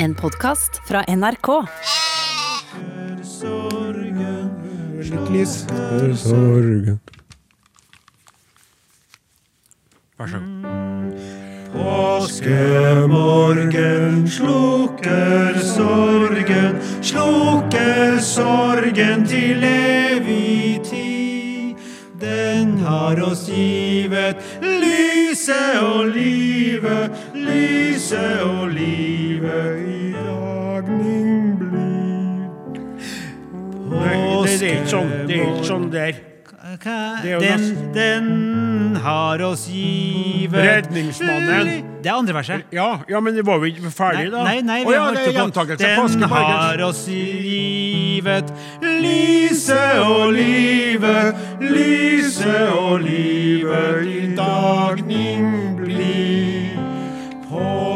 En podkast fra NRK. Lys for sorgen. Vær så god. Påskemorgen slukker sorgen, slukker sorgen til evig tid. Den har oss givet lyset og livet, lyset og livet det er ikke sånn, det er ikke sånn der. Er Den, den har oss givet Redningsmannen. Det er andre verset. Ja, ja, men det var jo ikke ferdig da? Nei, nei, Å oh, ja, det er gjentakelse. Den har oss givet lyset og livet, lyset og livet i dagning.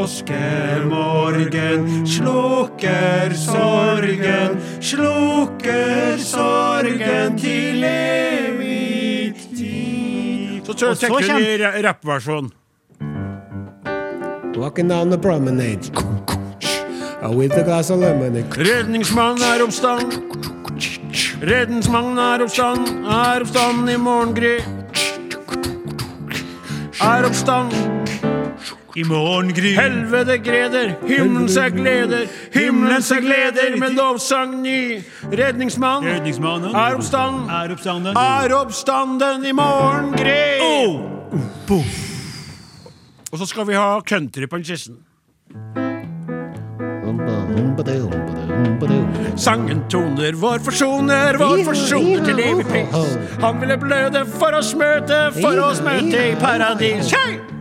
Påskemorgen slukker sorgen, slukker sorgen til evig tid. Så tenker kjem- vi rappversjon. Walking down the promenade with a glass of lemonade. Redningsmannen er oppstand. Redningsmannen er oppstand, er oppstand i morgengry. Er oppstand. I morgengry Helvete greder, himmelen seg gleder, himmelen seg gleder med lovsang ny. Redningsmann Redningsmannen er oppstanden, er oppstanden. er oppstanden i morgen gryr. Oh. Og så skal vi ha country på den siste. Sangen toner, vår forsoner, vår forsoner til evig pris. Han ville bløde for oss møte, for oss møte i paradis. Hei!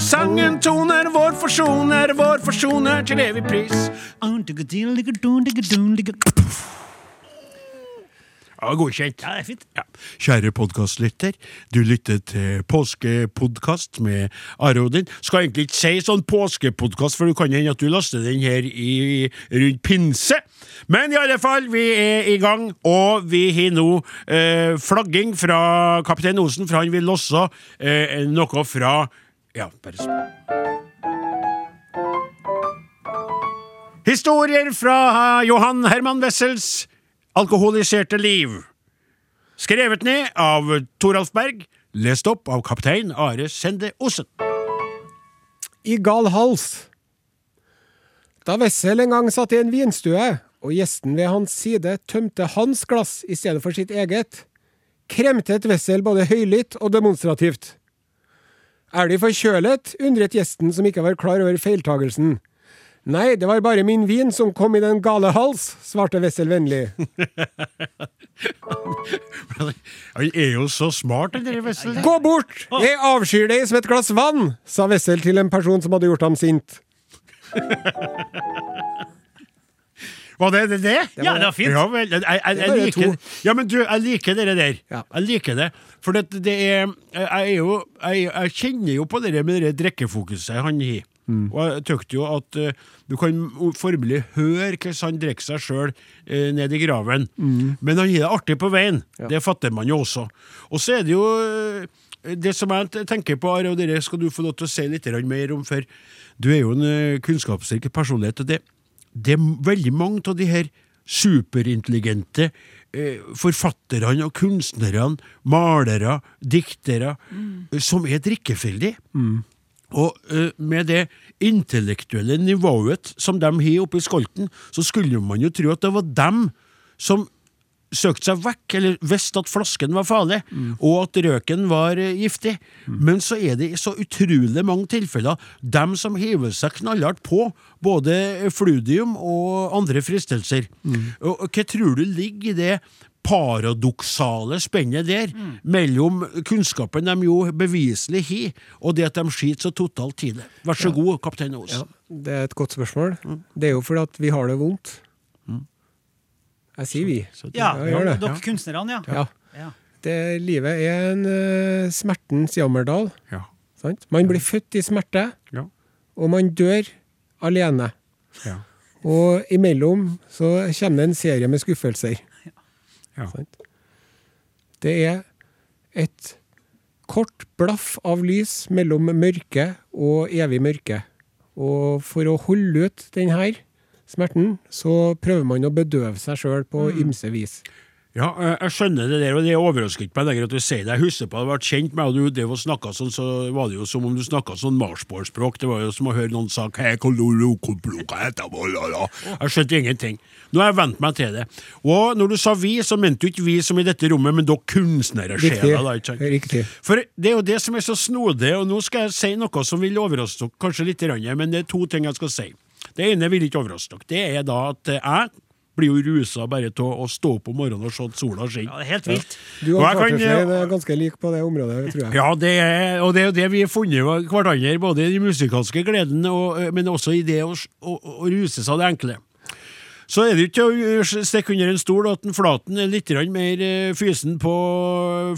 Sangen toner, vår forsoner, vår forsoner til evig pris. Ja, godkjent. Ja, det er fint. Ja. Kjære podkastlytter, du lytter til påskepodkast med Are Odin. Skal egentlig ikke si sånn påskepodkast, for du kan hende at du laster den her i, rundt pinse. Men i alle fall, vi er i gang, og vi har nå eh, flagging fra kaptein Osen, for han vil også eh, noe fra Ja, bare så. Historier fra Johan Herman Wessels Alkoholiserte liv. Skrevet ned av Toralf Berg, lest opp av kaptein Are Sende Osen. I gal hals. Da Wessel en gang satt i en vinstue, og gjesten ved hans side tømte hans glass i stedet for sitt eget, kremtet Wessel både høylytt og demonstrativt. Er De forkjølet? undret gjesten som ikke var klar over feiltagelsen. Nei, det var bare min vin som kom i den gale hals, svarte Wessel vennlig. Han er jo så smart, den der Wessel. Gå bort! Jeg avskyr deg som et glass vann, sa Wessel til en person som hadde gjort ham sint. Var det det? det? Ja, det var fint. Ja, vel, jeg, jeg, jeg, jeg liker, ja, men du, jeg liker det der. Ja. Jeg liker det. For det, det er er jo jeg kjenner jo på det med det drikkefokuset han har. Mm. Og jeg tykte jo at uh, du kan formelig høre hvordan han drikker seg sjøl ned i graven. Mm. Men han gir det artig på veien. Det fatter man jo også. Og så er det jo uh, det som jeg tenker på, Are, og det skal du få lov til å si litt mer om, for du er jo en kunnskapsrik personlighet. og det det er veldig mange av de her superintelligente eh, forfatterne og kunstnerne, malere, diktere, mm. som er drikkefeldige. Og uh, med det intellektuelle nivået som de har oppe i skolten, så skulle man jo tro at det var dem som søkte seg vekk, eller visste at flasken var farlig, og at røken var uh, giftig. Men så er det i så utrolig mange tilfeller dem som hiver seg knallhardt på både fludium og andre fristelser. Og, og hva tror du ligger i det paradoksale spennet der mellom kunnskapen de jo beviselig har, og det at de skiter så totalt i det? Vær så god, kaptein Osen. Det er et godt spørsmål. Det er jo fordi at vi har det vondt. Jeg sier vi. Så det- Ja, Ja, dere kunstnerne, ja. Ja. Ja. Det, livet er en uh, smertens jammerdal. Ja. Sant? Man blir født i smerte, Ja. og man dør alene. Ja. Og imellom så kommer det en serie med skuffelser. Ja. Det er et kort blaff av lys mellom mørke og evig mørke. Og for å holde ut denne smerten, så prøver man å bedøve seg sjøl på ymse vis. Ja, jeg jeg skjønner det der, og det overrasker ikke meg lenger at du sier det. Jeg husker på at jeg ble kjent med og du drev og snakka sånn, så var det jo som om du snakka sånn marsborspråk. Det var jo som å høre noen si «Hei, kololo, kolbloka, heta, bolala». Jeg skjønte ingenting. Nå har jeg vent meg til det. Og når du sa vi, så mente du ikke vi som i dette rommet, men dere kunstnere. Riktig. For det er jo det som er så snodig, og nå skal jeg si noe som vil overraske dere kanskje litt, men det er to ting jeg skal si. Det ene vil ikke overraske dere. Det er da at eh, jeg blir jo rusa bare til å stå opp om morgenen og se at sola Ja, skinner. det er helt vilt. Du Og kan, Charterflame eh, er ganske like på det området, tror jeg. Ja, det er, og det er jo det vi har funnet av hverandre, både i den musikalske gleden, og, eh, men også i det å, å, å ruse seg av det enkle. Så er det jo ikke å uh, stikke under en stol at en Flaten er litt mer eh, fysen på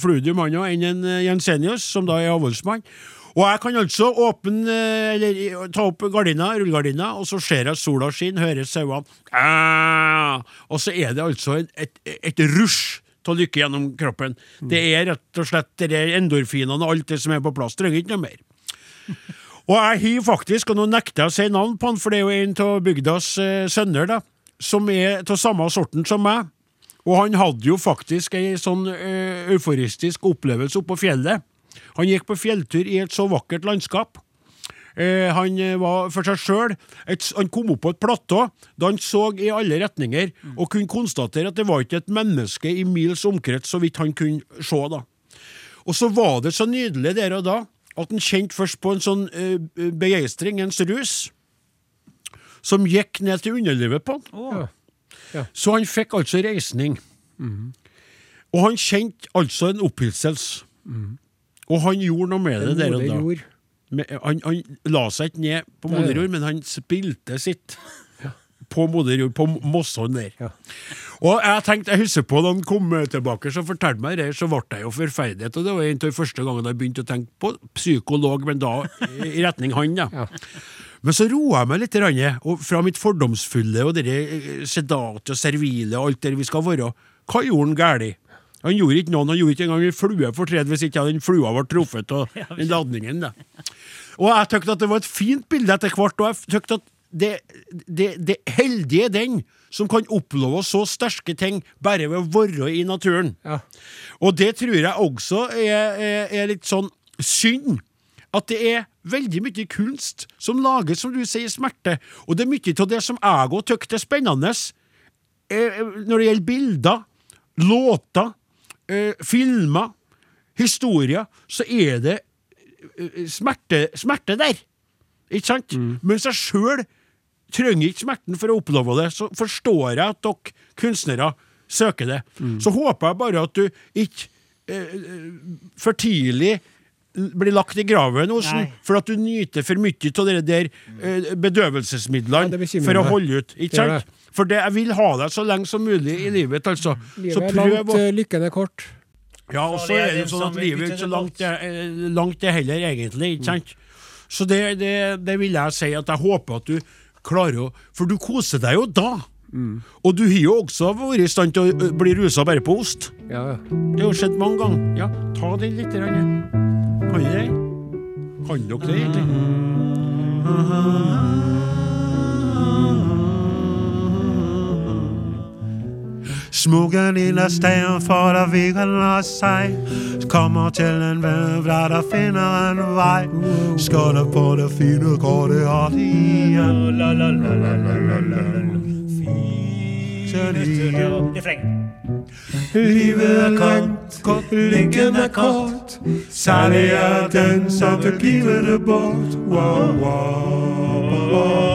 fludium han enn en eh, Jensenius, som da er avholdsmann. Og jeg kan altså åpne, eh, eller ta opp gardina, rullegardina, og så ser jeg sola skinne, hører sauene Og så er det altså et, et, et rusj av lykke gjennom kroppen. Det er rett og slett det er endorfinene og alt det som er på plass. Trenger ikke noe mer. Og jeg har faktisk, og nå nekter jeg å si navn på han, for det er jo en av bygdas eh, sønner, da, som er av samme sorten som meg. Og han hadde jo faktisk ei sånn eh, euforistisk opplevelse oppe på fjellet. Han gikk på fjelltur i et så vakkert landskap. Eh, han eh, var for seg sjøl. Han kom opp på et platå da han så i alle retninger og kunne konstatere at det var ikke et menneske i mils omkrets så vidt han kunne se. da. Og så var det så nydelig der og da at han kjente først på en sånn eh, begeistring, en rus, som gikk ned til underlivet på han. Å, Så han fikk altså reisning. Og han kjente altså en opphisselse. Og han gjorde noe med det der og da. Han, han la seg ikke ned på moder jord, men han spilte sitt. På moder jord, på Mosson der. Ja. Og jeg tenkte, jeg husker på da han kom tilbake så fortalte meg det, så ble jeg jo forferdet. Og det var en av de første gangene jeg begynte å tenke på psykolog, men da i retning han, da. Ja. Men så roa jeg meg litt, og fra mitt fordomsfulle og det sedate og servile og alt det vi skal være. Hva gjorde han galt? Han gjorde ikke noen, han gjorde ikke engang en flue fortred hvis ikke den flua ble truffet av den ladningen. da. Og jeg tykte at det var et fint bilde etter hvert, og jeg tykte at det, det, det heldige er den som kan oppleve så sterke ting bare ved å være i naturen. Ja. Og det tror jeg også er, er, er litt sånn synd. At det er veldig mye kunst som lages, som du sier, smerte. Og det er mye av det som jeg òg syns er spennende. Eh, når det gjelder bilder, låter, eh, filmer, historier, så er det eh, smerte, smerte der. Ikke sant? Mens jeg sjøl trenger ikke smerten for å oppleve det, så forstår jeg at dere kunstnere søker det. Så håper jeg bare at du ikke eh, for tidlig blir lagt i graven hos den, for at du nyter for mye av de der bedøvelsesmidlene Ja, for å holde ut. Ikke sant? For det, jeg vil ha deg så lenge som mulig i livet, altså. Livet Så er langt, å eh, lykken er kort. ja, og så er det jo sånn at livet er ikke så langt, eh, langt det heller, egentlig. ikke sant? Så det, det, det vil jeg si at jeg håper at du klarer å For du koser deg jo da. Og du har jo også vært i stand til å bli rusa bare på ost. Ja, ja. Det har skjedd mange ganger. Ja, ta den litt. grann. Kan dere det? Kan dere det, egentlig? Små gardiner for det hviler seg. Kommer til en venn der det finner en vei. Skal på det fine, går det alt igjen. La, la. Livet er langt, kort, lykken er kort. Særlig er den som vil give det bort. Wow, wow, wow.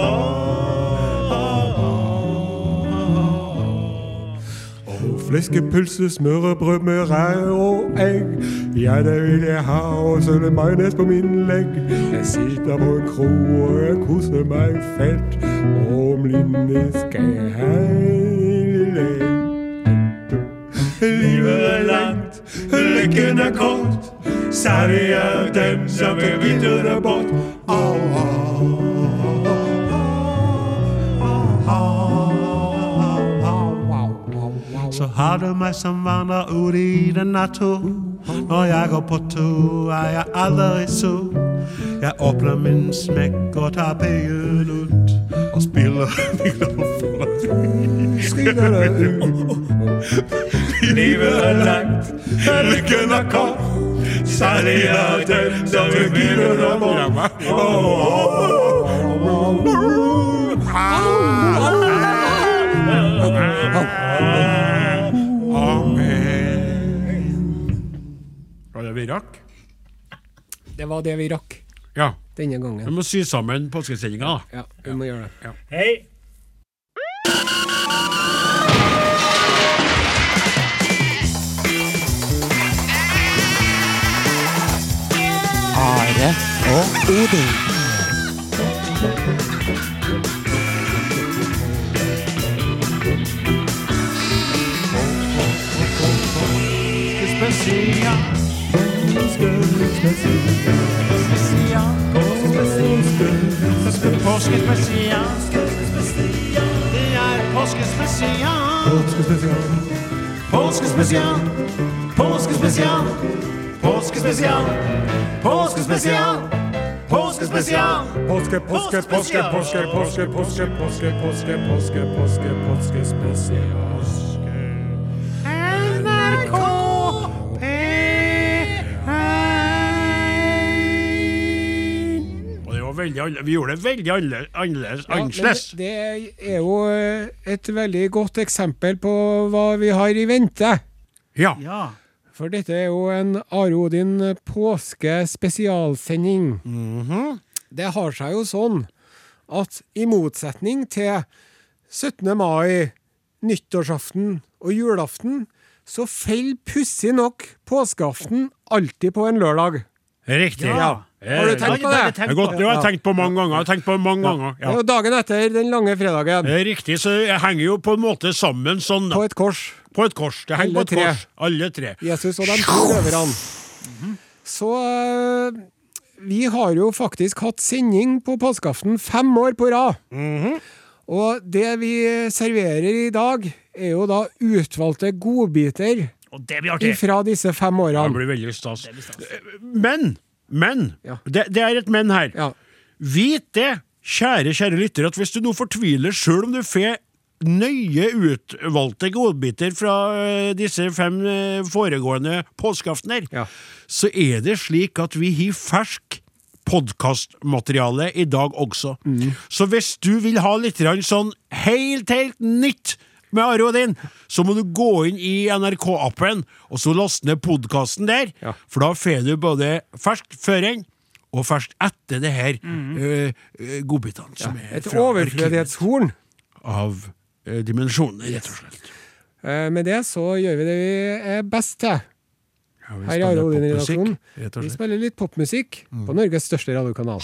Flæskepølse, smørrebrød med rær og egg. Ja, det vil jeg ha, og så det majones på min legg. Jeg sitter på en kro, og jeg koser meg fett. Om linje skal jeg Livet er langt, lykken er kort. Særlig er dem som vil vite det bort. Au, au, så har du meg som vandrer ut i den natur. Når jeg går på tur, er jeg aldri sur. Jeg åpner min smekk og tar piggen ut. Og spiller Livet er langt, lykken er kort. Særlig er den som vi begynner å Var det vi rakk? Det var det vi rakk Ja. denne gangen. Vi må sy sammen påskesendinga, da. Ja, vi må gjøre det. Hei. Are og Odin. Påskespesial. Påskespesial. Påskespesial. Påskespesial. Påskespesial. Påskespesial! påske, påske, påske, påske, påske, påske, påske, påske, påske, påske spesial. Og det var veldig, vi gjorde det veldig annerledes. Ja, det, det er jo eh, et veldig godt eksempel på hva vi har i vente. Ja. For dette er jo en Are Odin påske spesialsending. Mhm. Det har seg jo sånn at i motsetning til 17. mai, nyttårsaften og julaften, så faller pussig nok påskeaften alltid på en lørdag. Riktig. Ja. Har du tenkt på det? Jeg, er godt, jeg har tenkt på mange ganger. Jeg har tenkt på mange ganger. Det er Ja. dagen etter den lange fredagen. Er riktig, så jeg henger jo på en måte sammen sånn. På et kors. På et kors. Det henger Alle på et tre. kors. Alle tre. Jesus og de to røverne. Så eh, vi har jo faktisk hatt sending på påskeaften fem år på rad. Og det vi serverer i dag, er jo da utvalgte godbiter Og det blir artig. fra disse fem Det årene. blir veldig stas. Men, men Ja. det, det er et men her. Ja. Vit det, kjære, kjære lytter, at hvis du nå fortviler sjøl om du får nøye utvalgte godbiter fra eh, disse fem eh, foregående påskeaftener, Ja. så er det slik at vi har fersk podkastmateriale i dag også. Så hvis du vil ha litt sånn helt, helt nytt med Are Odin, så må du gå inn i NRK-appen og så laste ned podkasten der, Ja. for da får du både ferskt før den og ferskt etter det her mm. uh, godbitene som er Et overflødighetshorn. av uh, dimensjoner, rett og slett. Uh, Med det så gjør vi det vi er best til. Ja, Her i Are Odin-redaksjonen. Vi spiller litt popmusikk på Norges største radiokanal.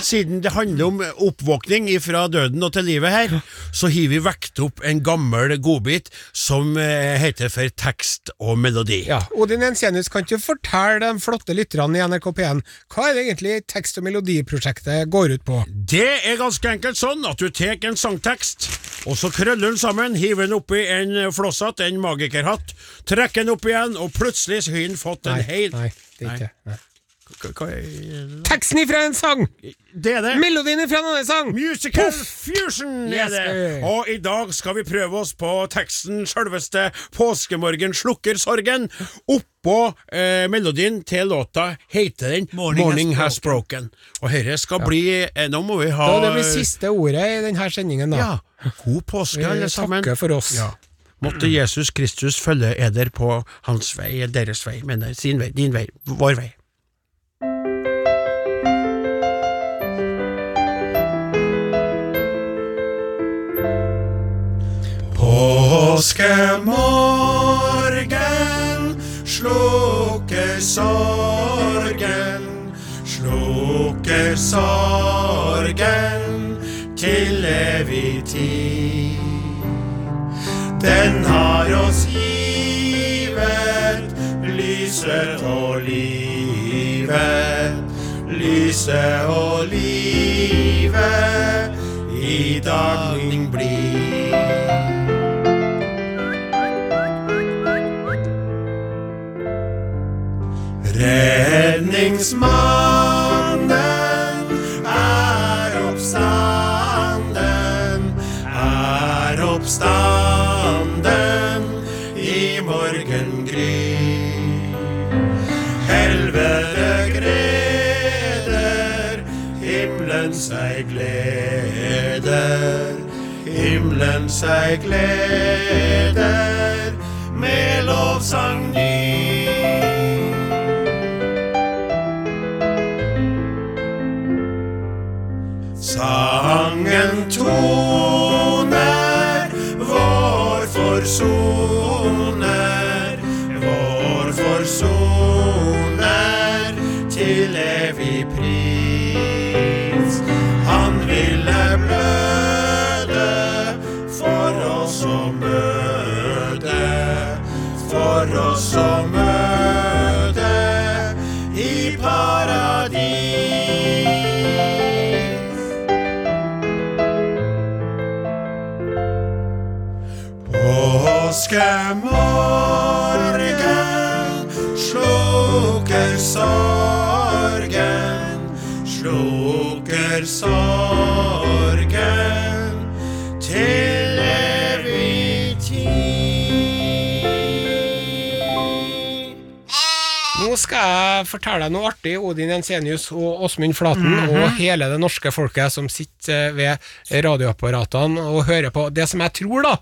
Siden det handler om oppvåkning fra døden og til livet her, så har vi vekt opp en gammel godbit som eh, heter for tekst og melodi. Ja, Odin Ensenius, kan ikke du fortelle de flotte lytterne i NRK P1 hva er det egentlig tekst- og melodiprosjektet går ut på? Det er ganske enkelt sånn at du tar en sangtekst, og så krøller den sammen, hiver den oppi en flosshatt, en magikerhatt, trekker den opp igjen, og plutselig har den fått en hel nei, det er ikke nei. Teksten ifra en sang! Det er det. Melodien ifra en annen sang! Musical Puff. fusion er det! Og i dag skal vi prøve oss på teksten sjølveste Påskemorgen slukker sorgen. Oppå eh, melodien til låta heter den Morning Morning, Has Has Broken. Og dette skal bli eh, Nå må vi ha Da det blir siste ordet i denne sendingen, da. Ja. God påske, alle sammen. takker for oss. Ja. Måtte Jesus Kristus følge eder på hans vei, deres vei, mener sin vei, din vei, vår vei. Påskemorgen slukker sorgen, slukker sorgen til evig tid. Den har oss givet lyset og livet, lyset og livet i dagning blir. Redningsmannen er oppstanden, er oppstanden i morgengry. Helvete greder, himmelen seg gleder, himmelen seg gleder, med lovsang jeg fortelle deg noe artig, Odin Jensenius og Åsmund Flaten og hele det norske folket som sitter ved radioapparatene og hører på. Det som jeg tror, da,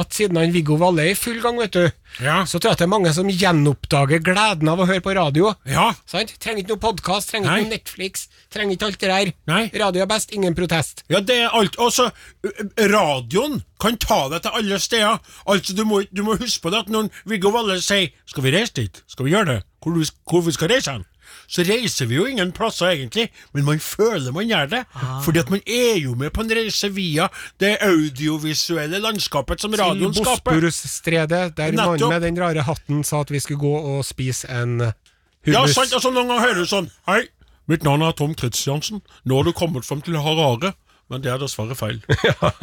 at siden han Viggo Valle er i full gang, vet du, Ja. så tror jeg at det er mange som gjenoppdager gleden av å høre på radio. Ja. Sant? Trenger ikke noe podkast, trenger Nei. ikke noe Netflix, trenger ikke alt det der. Nei. Radio er best, ingen protest. Ja, det er alt. Ø- radioen kan ta deg til alle steder. Altså, du må, du må huske på det at når Viggo Valle sier 'skal vi reise dit', skal vi gjøre det, hvor, hvor vi skal reise hen, så reiser vi jo ingen plasser egentlig, men man føler man gjør det. Fordi at man er jo med på en reise via det audiovisuelle landskapet som radioen skaper. Til Bosporusstredet, der mannen med den rare hatten sa at vi skulle gå og spise en hummus. Ja, sant, altså Noen ganger hører du sånn Hei, mitt navn er Tom Kristiansen. Nå har du kommet frem til Harare. Men det er dessverre feil.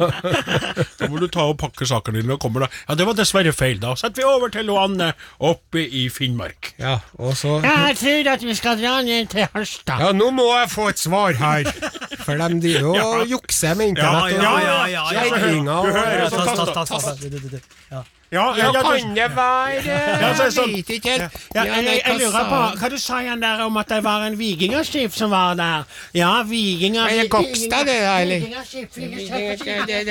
da må du ta og pakke sakene dine og komme deg Ja, det var dessverre feil. Da setter vi over til Anne oppe i Finnmark. Ja, og så Jeg tror at vi skal dra ned til Harstad. Ja, nå må jeg få et svar her! For de driver jo og jukser med internett. Ja, og ja, ja, ja, ja. ja. Du hører du hører. Du, du, du. Ja. Ja, Ja, kan det være er sånn- Jeg vet ikke helt. Jeg, jeg, jeg lurer på hva du sa igjen der om at det var en vikingerskip som var der. Ja, vikinger Er det Kokstad, det der, eller?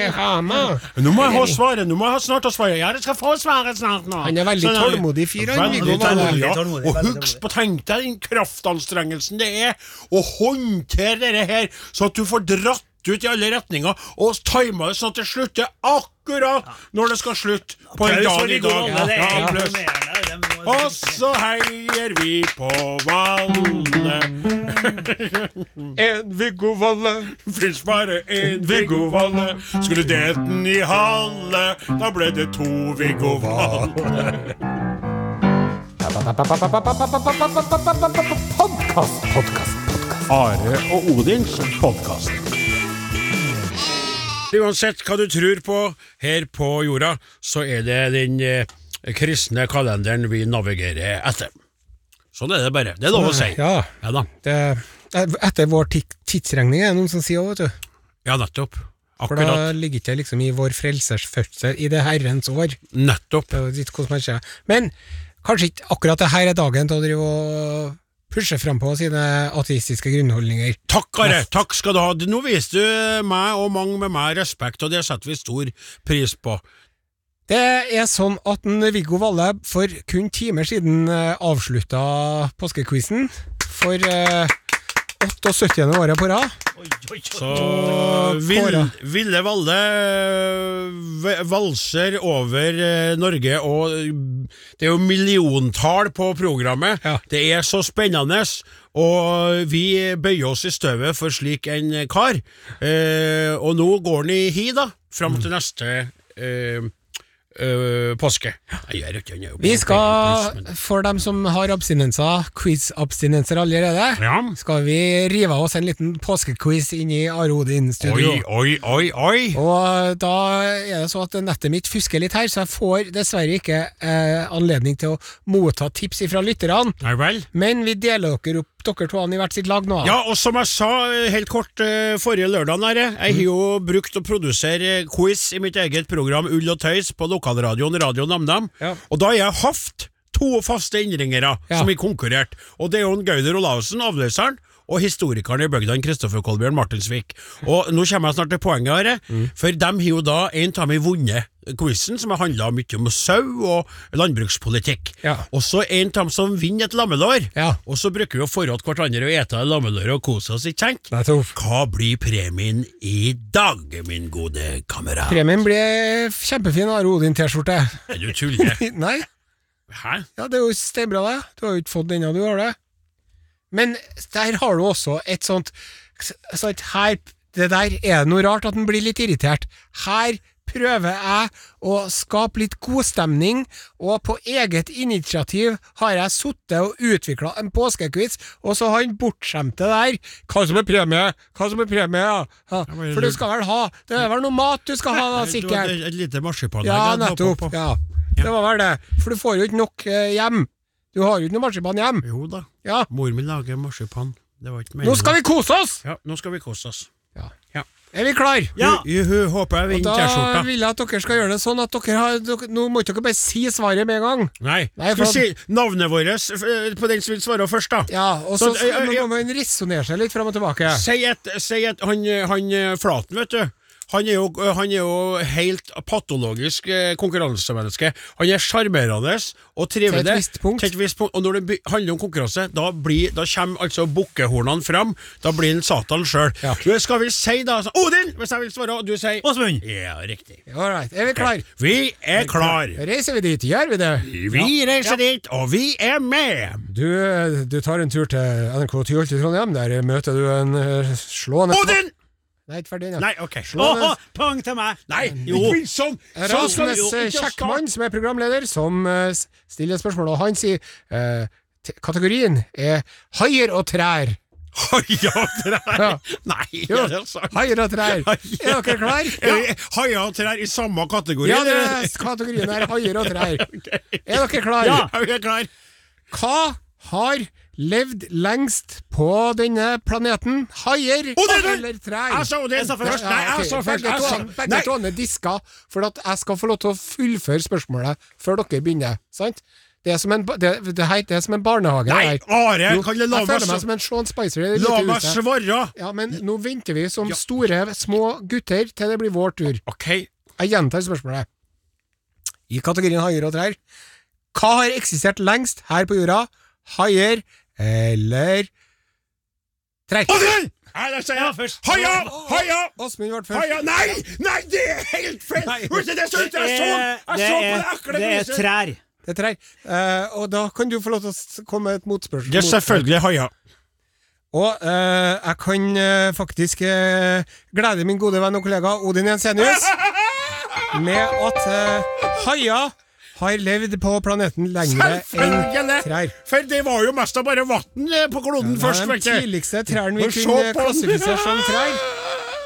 Er Hamar. Nå må jeg ha svaret. Nå må jeg ha snart å svare. Ja, det skal få svaret snart nå. Han er veldig tålmodig fyr, han, ja. Og husk på, tenk deg den kraftanstrengelsen det er å håndtere dette her, så at du får dratt ut i alle retninger, og tima det sånn at det slutter akkurat når det skal slutte på en dag i dag. Ja, Og så heier vi på Valle. En Viggo Valle. Fins bare én Viggo Valle. Skulle delt den i halve, da ble det to Viggo Valle. Podkast, podkast, podkast. Are og Odins podkast. Uansett hva du tror på her på jorda, så er det den eh, kristne kalenderen vi navigerer etter. Sånn er det bare. Det er lov å si. Ja. Ja. Det, etter vår tidsregning er det noen som sier òg, vet du. Ja, nettopp. For da Akkurat. ligger det liksom i vår frelsers fødsel, i det Herrens år. Nettopp. Men kanskje ikke akkurat det her er dagen til å drive og pushe frampå sine ateistiske grunnholdninger. Takk, Are. Takk skal du ha. Nå viser du meg og mange med meg respekt, og det setter vi stor pris på. Det er sånn at Viggo Valle for kun timer siden eh, avslutta påskequizen for eh, 78. året på rad. Så vil. Ville Valle valser over eh, Norge, og eh, det er jo milliontall på programmet. Ja. Det er så spennende, og vi bøyer oss i støvet for slik en kar. Eh, og nå går han i hi, da, fram til neste eh, øh, påske. Vi skal, for dem som har abstinenser, quiz-abstinenser allerede, Ja. skal vi rive av oss en liten påskequiz inn i Are Odin-studio. Oi, oi, oi, oi! Og da er det så at nettet mitt fusker litt her, så jeg får dessverre ikke eh, anledning til å motta tips fra lytterne. Men vi deler dere opp, dere to i hvert sitt lag nå. Ja, og som jeg sa eh, helt kort eh, forrige lørdag, jeg har jo brukt å produsere quiz i mitt eget program Ull og tøys på lokalradioen Radio NamNam, Ja. og da har jeg hatt to faste innringere Ja. som har konkurrert, og det er jo Gauder Olavsen, avløseren, og historikeren i bygda, Kristoffer Kolbjørn Martinsvik. Og nå kommer jeg snart til poenget her, Mm. for dem har jo da en av dem vunnet quizen, som har handla mye om sau og landbrukspolitikk. Ja. Og så en av dem som vinner et lammelår. Ja. Og så bruker vi å forråde hverandre og ete lammelår og kose oss, ikke sant? Hva blir premien i dag, min gode kamerat? Premien blir kjempefin Are Odin-T-skjorte. Er du tuller? Nei, Hæ? ja, det er jo steinbra, det. Du har jo ikke fått den ennå, du har det. Men der har du også et sånt sånt her, Det der er det noe rart at en blir litt irritert. Her prøver jeg å skape litt godstemning, og på eget initiativ har jeg sittet og utvikla en påskequiz, og så har han bortskjemte der Hva som er premie? Hva som er premie? Ja. For du skal vel ha Det er vel noe mat du skal ha, da, sikkert? Et lite marsipan Ja, nettopp. Ja. Det var vel det. For du får jo ikke nok eh, hjem. Du har jo ikke noe marsipan hjem. Jo da, Ja. mor mi lager marsipan. Det var ikke Nå skal vi kose oss! Ja, nå skal vi kose oss. Ja. Ja. Er vi klar? Ja. Hun håper jeg vinner da T-skjorta. vil jeg at dere skal gjøre det sånn at dere har dere, Nå må ikke dere bare si svaret med en gang. Nei, Nei, skal vi si navnet vårt eh, på den som vil svare først, da? Ja, og så Så, så, så eh, må man resonnere seg litt fram og tilbake. Si et, si et han, han eh, Flaten, vet du. Han er, jo, han er jo helt patologisk eh, konkurransemenneske. Han er sjarmerende og trivelig. Til et visst punkt. Til et visst punkt. Og når det handler om konkurranse, da, blir, da kommer altså bukkehornene fram. Da blir han Satan sjøl. Ja. Skal vi si da så, Odin! Hvis jeg vil svare, og du sier Åsmund. Ja, riktig. All right. Er vi klar? Vi er klar. Reiser vi dit? Gjør vi det? Vi reiser dit, og vi er med. Du, du tar en tur til NRK Tyholt i Trondheim. Der møter du en eh, slående Odin! Nei, ikke ferdig ennå. Nei, ok. Åh, poeng til meg! Nei, Jo. sånn! Sånn Rasmus eh, Kjekkmann, som er programleder, som eh, stiller spørsmål, og han sier eh, kategorien er haier og trær. Haier og trær? Ja. Nei, Jo, er det sant? haier og trær. Er dere klar? Ja. Haier og trær i samme kategori? Ja, det er kategorien er haier og trær. Er dere klar? Ja, vi er klar. Hva har levd lengst på denne planeten? Haier eller trær? Jeg sa det! først. Nei, jeg sa først. Jeg sa Begge er diska for at jeg skal få lov til å fullføre spørsmålet før dere begynner. Sant? Det er som en, det, det, her, det er som en barnehage. Nei. Are, Jo, kan du la jeg føler meg som en Sean Spicer. La meg svare. Ja, men nå venter vi som store, små gutter til det blir vår tur. Ok, Jeg gjentar spørsmålet. I kategorien haier og trær. Hva har eksistert lengst her på jorda? Haier eller? Odin! Nei, da sier Ja, jeg først. Haia! Haia! Åsmund ble først. Haia! Nei! Nei, det er helt feil! Det jeg så er, Jeg så på det ekle det trær. Det er trær. Uh, og da kan du få lov til å komme med et motspørsmål. Det er selvfølgelig haia. Og uh, jeg kan uh, faktisk glede min gode venn og kollega Odin Jensenius med at uh, haier har levd på planeten lengre enn trær. For det var jo mest av bare vann eh, på kloden ja, først, er de vet du. tidligste trærne vi kunne klassifisere som trær.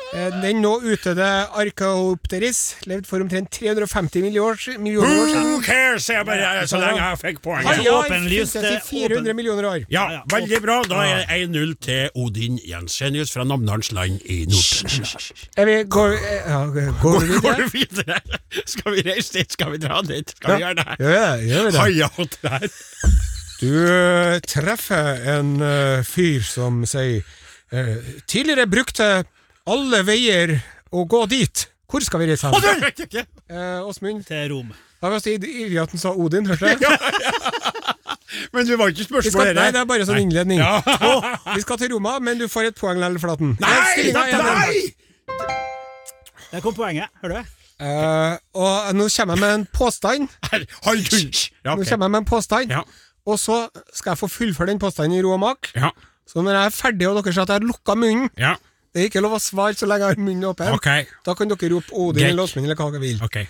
Eh, Den nå utdødde archaopteris levde for omtrent 350 millioner, år- millioner år siden. Who cares, sier jeg bare, så lenge jeg fikk poenget. Åpenlyst, finnes i eh, 400 millioner år. Ja, veldig bra. Da er det 1-0 til Odin Jensenius fra Namdalens land i Nord-Trøndelag. Vi, går, eh, ja, går vi videre? videre? Skal vi reise dit? Skal vi dra dit? Skal vi gjøre det? Ja. Gjør vi det? Du eh, treffer en uh, fyr som sier uh, Tidligere brukte alle veier å gå dit. Hvor skal vi reise hen? Odin! Vet ikke. Eh, Til Rom. Da var det ivrig at han sa Odin, hørte du? Men du var ikke spørsmål skal, nei, det er bare sånn innledning. Ja. oh, vi skal til Roma, men du får et poeng likevel, Flaten. Nei! Er. Nei! Der kom poenget. Hører du? Eh, og nå kommer jeg med en påstand. Her, Hold ja, okay. Nå kommer jeg med en påstand, Ja. og så skal jeg få fullføre den påstanden i ro og mak. Ja. Så når jeg er ferdig, og dere sier at jeg har lukka munnen Ja. Det er ikke lov å svare så lenge jeg har munnen åpen. Okay. Da kan dere rope Odin eller Åsmund eller hva dere vil. Okay.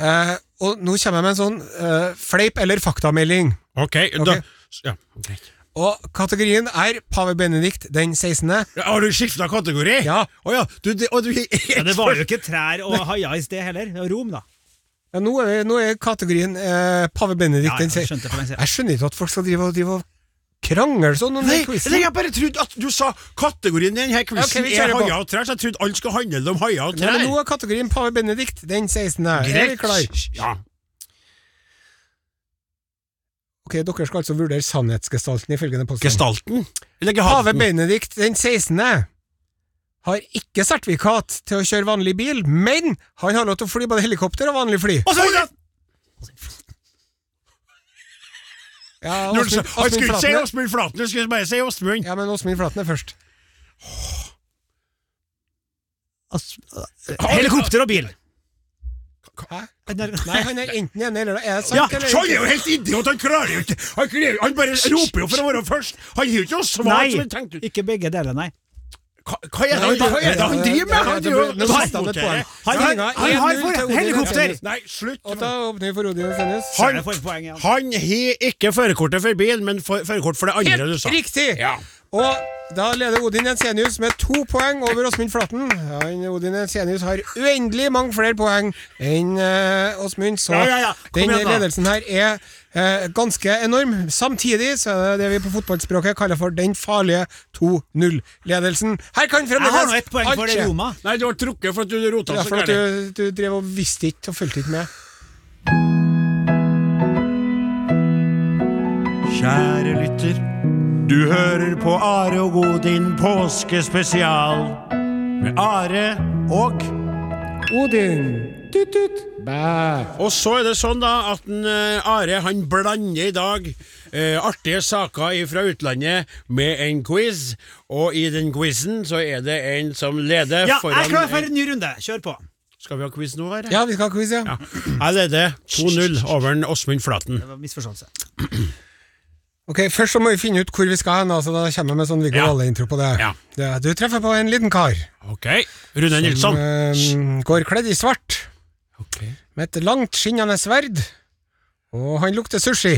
Eh, og nå kommer jeg med en sånn eh, fleip- eller faktamelding. Ok, da ja, greit. Og kategorien er pave Benedikt den 16. Ja, Har du skifta kategori? Ja. Å ja. Du, det, og du, Ja, det var jo ikke trær og haia i sted heller. Det var Rom, da. Ja, nå, er, nå er kategorien eh, pave Benedikt Ja, den 16. skjønte for lenge siden. Jeg skjønner ikke at folk skal drive og, drive og krangle sånn om den quizen. jeg bare trodde at du sa kategorien i denne quizen okay, er haier og trær, så jeg trodde alt skulle handle om haier og trær. Nei, men nå er kategorien pave Benedikt den 16. Er vi klar? Ja. Ok, Dere skal altså vurdere sannhetsgestalten i følgende påstand. Gestalten? Pave? Benedikt den 16. har ikke sertifikat til å kjøre vanlig bil, men han har lov til å fly både helikopter og vanlig fly. Og så Ja, Han skulle ikke si Åsmund Flaten, han skulle bare si Åsmund. Ja, men Åsmund Flaten er først. Helikopter og bil. Hæ? Nei, han er enten ene eller Er det sant, Ja, han er jo helt idiot! Han klarer jo ikke Han, bare roper jo for å være først! Han gir jo ikke noe svar Nei, ikke begge deler, nei. Hva, er det han driver med? Han har 1-0 for helikopter! Nei, slutt! For. Han har ikke førerkortet for bil, men førerkort for det andre du Helt sa. riktig! Og da leder Odin Jensenius med to poeng over Åsmund Flaten. Odin Jensenius har uendelig mange flere poeng enn uh, Åsmund, så Ja, ja, ja. Kom den ledelsen her er eh, ganske enorm. Samtidig så er det det vi på fotballspråket kaller for den farlige 2-0-ledelsen. Her kan Jeg har nå ett poeng for det. Roma. Nei, du ble trukket for at du rota Ja, så for at gærent. du, du drev og visste ikke og fulgte ikke med. Kjære lytter, du hører på Are og Godin påskespesial med Are og Odin, tut-tut, bæ. Og så er det sånn da at en, eh, Are han blander i dag eh, artige saker fra utlandet med en quiz, og i den quizen så er det en som leder Ja, foran jeg er klar for en ny runde. Kjør på. Skal vi ha quiz nå, Are? Ja, vi skal ha quiz, ja. Ja. Jeg leder 2-0 over en Åsmund Flaten. Det var misforståelse. Ok, Først så må vi finne ut hvor vi skal hen. Altså, da kommer jeg med sånn Viggo Ja. Valle-intro på det. Ja. det. Du treffer på en liten kar Ok. Rune Nilsson. som eh, går kledd i svart Med et langt, skinnende sverd, og han lukter sushi.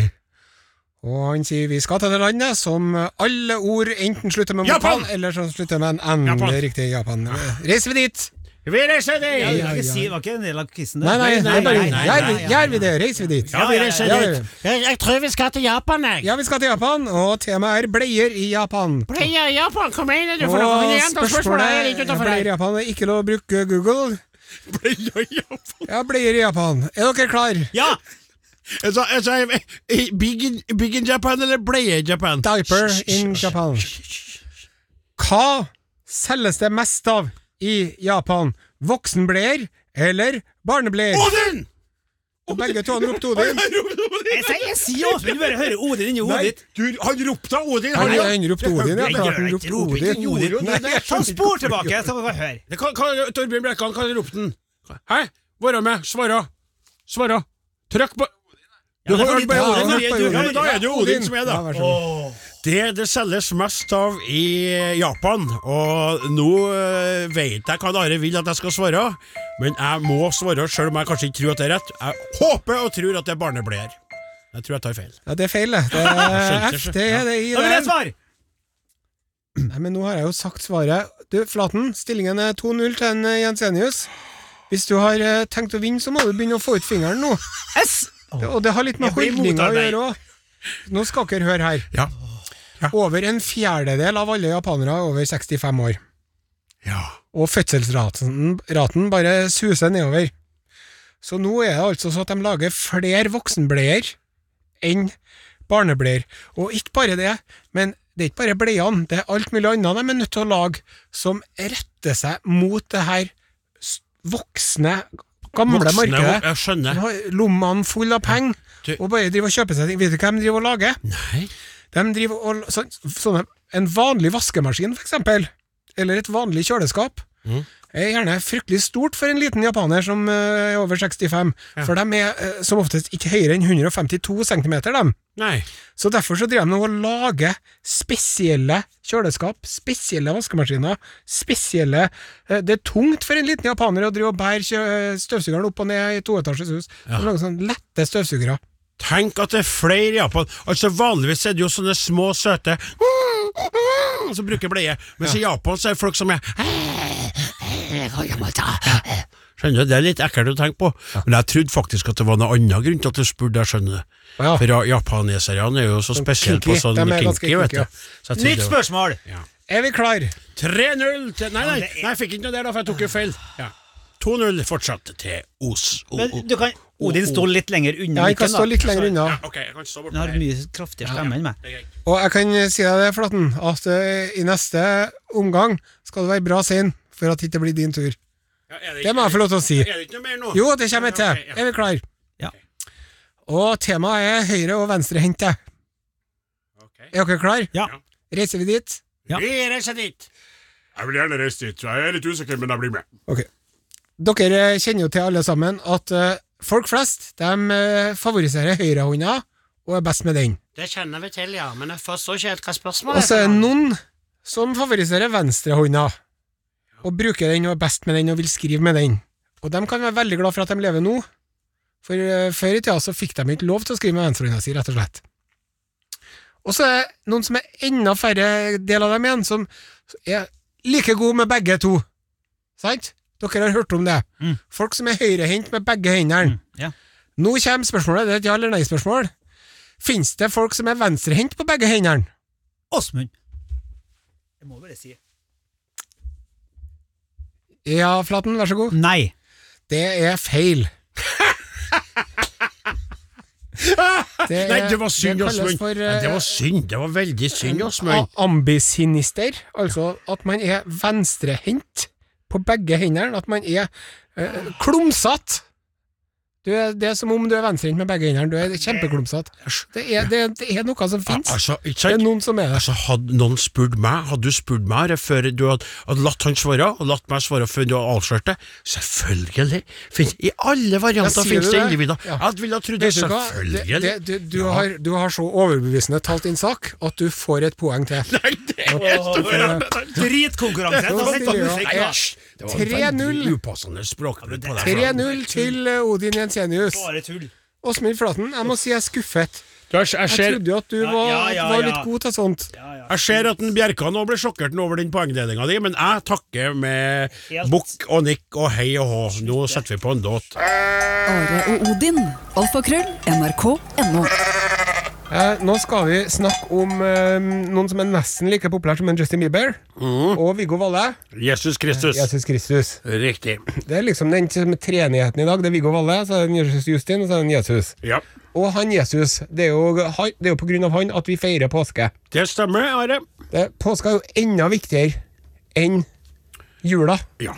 Og han sier vi skal til det landet som alle ord enten slutter med Japan! vokal, eller som slutter med en N. Japan. Det er riktig, Japan. Reiser vi dit? Vi reiser dit! Ja, ja, ja, det var ikke en del av quizen? Nei, nei, nei, nei, nei, gjør, vi- det? Reiser vi dit? Ja, vi reiser ja, dit. Jeg, jeg tror vi skal til Japan, jeg. Ja, vi skal til Japan, og temaet er bleier i Japan. Bleier i Japan, hva mener du? Og For noe? Kan jeg gjenta spørsmålet? Er bleier i. Japan er ikke lov å bruke Google. Bleier i Japan. Ja, bleier i Japan. Er dere klar? Ja! Jeg sa, eh, big, in, big in Japan eller bleie i Japan? Diaper in Japan. Hva selges det mest av i Japan? Voksenbleier eller barnebleier? Odin! Og begge to han ropte Odin. Jeg sier, jeg sier Åsmund, du bare hører Odin inni hodet ditt. du, han ropte Odin. Han, Han, han ropte Odin, ja. Klart han ropte Odin. Odin. det. Ta spor tilbake, så får vi høre. Torbjørn Brekkan, hva ropte han? Hæ? Være med, svara. Svara. Trykk på Du har hørt bare Odin, da. Ja, er det jo Odin som er, da. Det det selges mest av i Japan, og nå øh, vet jeg hva Are vil at jeg skal svare, men jeg må svare selv om jeg kanskje ikke tror at det er rett. Jeg håper og tror at det er barnebleier. Jeg tror jeg tar feil. Ja, det er feil, det. Det er F, det er det i Da vil jeg svare! Nei, men nå har jeg jo sagt svaret. Du, Flaten, stillingen er 2-0 til en eh, Jensenius. Hvis du har eh, tenkt å vinne, så må du begynne å få ut fingeren nå. S! Og det har litt med holdninger å gjøre òg. Nå skal dere høre her. Ja. Over en fjerdedel av alle japanere er over 65 år. Ja. Og fødselsraten raten bare suser nedover. Så nå er det altså så at de lager flere voksenbleier enn barnebleier. Og ikke bare det, men det er ikke bare bleiene, det er alt mulig annet de er nødt til å lage som retter seg mot det her voksne, gamle Voksne, markedet. Jeg skjønner. Lommene fulle av penger, og bare driver og kjøper seg ting. Vet du hva de driver og lager? Nei. De driver og, så, sånne, En vanlig vaskemaskin, for eksempel, eller et vanlig kjøleskap, Mm. er gjerne fryktelig stort for en liten japaner som eh, er over 65. For de er eh, som oftest ikke høyere enn 152 cm, dem. Nei. Så derfor så driver de og lager spesielle kjøleskap, spesielle vaskemaskiner, spesielle eh, Det er tungt for en liten japaner å drive og bære støvsugeren opp og ned i toetasjes hus. De lager sånne lette støvsugere. Tenk at det er flere i Japan. Altså Vanligvis er det jo sånne små, søte som bruker bleie, mens i Japan så er det folk som er Skjønner du, Det er litt ekkelt å tenke på, men jeg trodde faktisk at det var noen annen grunn til at du spurte. jeg skjønner. Ja. For ja- japaneserne er jo så spesielle på sånn kinky, vet du. Så Nytt spørsmål! Ja. Er vi klar? 3-0 til Nei, nei, nei, jeg fikk ikke noe der, da, for jeg tok jo feil. Ja. 2-0 fortsatt til Os. Men du kan, Odin står litt lenger unna Ja, jeg kan stå litt lenger unna. Ja, okay, jeg kan stå bort Den har mye kraftigere stemme enn meg. Og jeg kan si deg det, Flaten, at eh, i neste omgang skal du være bra sein for at det ikke blir din tur. Ja, Det må jeg få lov til å si. Er det ikke noe mer nå? Jo, det kommer jeg Ja, til. ja. Er vi klar? Ja. Og temaet er høyre- og venstrehendte. Okay. Er dere klar? Ja. Reiser vi dit? Ja. Vi reiser dit. Jeg vil gjerne reise dit. Jeg er litt usikker, men jeg blir med. Ok. Dere kjenner jo til alle sammen at eh, folk flest de eh, favoriserer høyrehånda og er best med den. Det kjenner vi til, ja, men jeg forstår ikke helt hva spørsmålet er. Og så er det noen som favoriserer venstrehånda og bruker den og er best med den og vil skrive med den. Og de kan være veldig glad for at de lever nå, for eh, før i tida så fikk de ikke lov til å skrive med venstrehånda si, rett og slett. Og så er det noen som er enda færre del av dem igjen, som er like gode med begge to. Sant? Dere har hørt om det. Mm. Folk som er høyrehendt med begge hendene. Ja. Nå kommer spørsmålet, det er et ja- eller nei-spørsmål. Fins det folk som er venstrehendt på begge hendene? Åsmund. Jeg må bare si Ja, Flaten, vær så god. nei. Det er feil. Det Nei, det var synd, det kalles Åsmund. for, Nei, Det eh, var synd. Det var veldig synd, Åsmund. Ambisinister, altså at man er venstrehendt på begge hendene, at man er eh, klumsete. Du er, det er som om du er venstrehendt med begge hendene, du er kjempeklumsete. Det det, det er noe som fins. Altså, ikke Det er noen som er det. Altså, Hadde noen spurt meg, hadde du spurt meg her før du hadde, hadde latt han svare, og latt meg svare før du hadde avslørt det? Selvfølgelig! Finnes, I alle varianter finnes det det? individer. Ja. Jeg ville ha trodd det, du selvfølgelig. Det, det, du, du, har, du har så overbevisende talt din sak at du får et poeng til. Nei, det er Dritkonkurranse! Det var 3-0. veldig upassende språkbruk på deg. 3-0 til Odin Odin Jensenius. Bare tull. Åsmund Flaten, jeg må si jeg er skuffet. Du, jeg, jeg, Jeg trodde jo at du Ja, var, ja, ja, var ja. litt god til sånt. Ja, ja. jeg ser at en Bjerkan nå ble sjokkert over den poengdelinga di, men jeg takker med bukk og nikk og hei og hå. Nå setter vi på en låt. Are og Odin. Alfakrøll. NRK.no. Eh, nå skal vi snakke om eh, noen som er nesten like populær som en Justin Bieber, og Viggo Valle. Jesus Kristus. Jesus Kristus. Riktig. Det er liksom den som er treenigheten i dag. Det er Viggo Valle, så er det Jesus Justin, og så er det Jesus. Ja, Og han Jesus, det er jo, han, det er jo på grunn av han at vi feirer påske. det stemmer, Are. Det, påska er jo enda viktigere enn jula. Ja,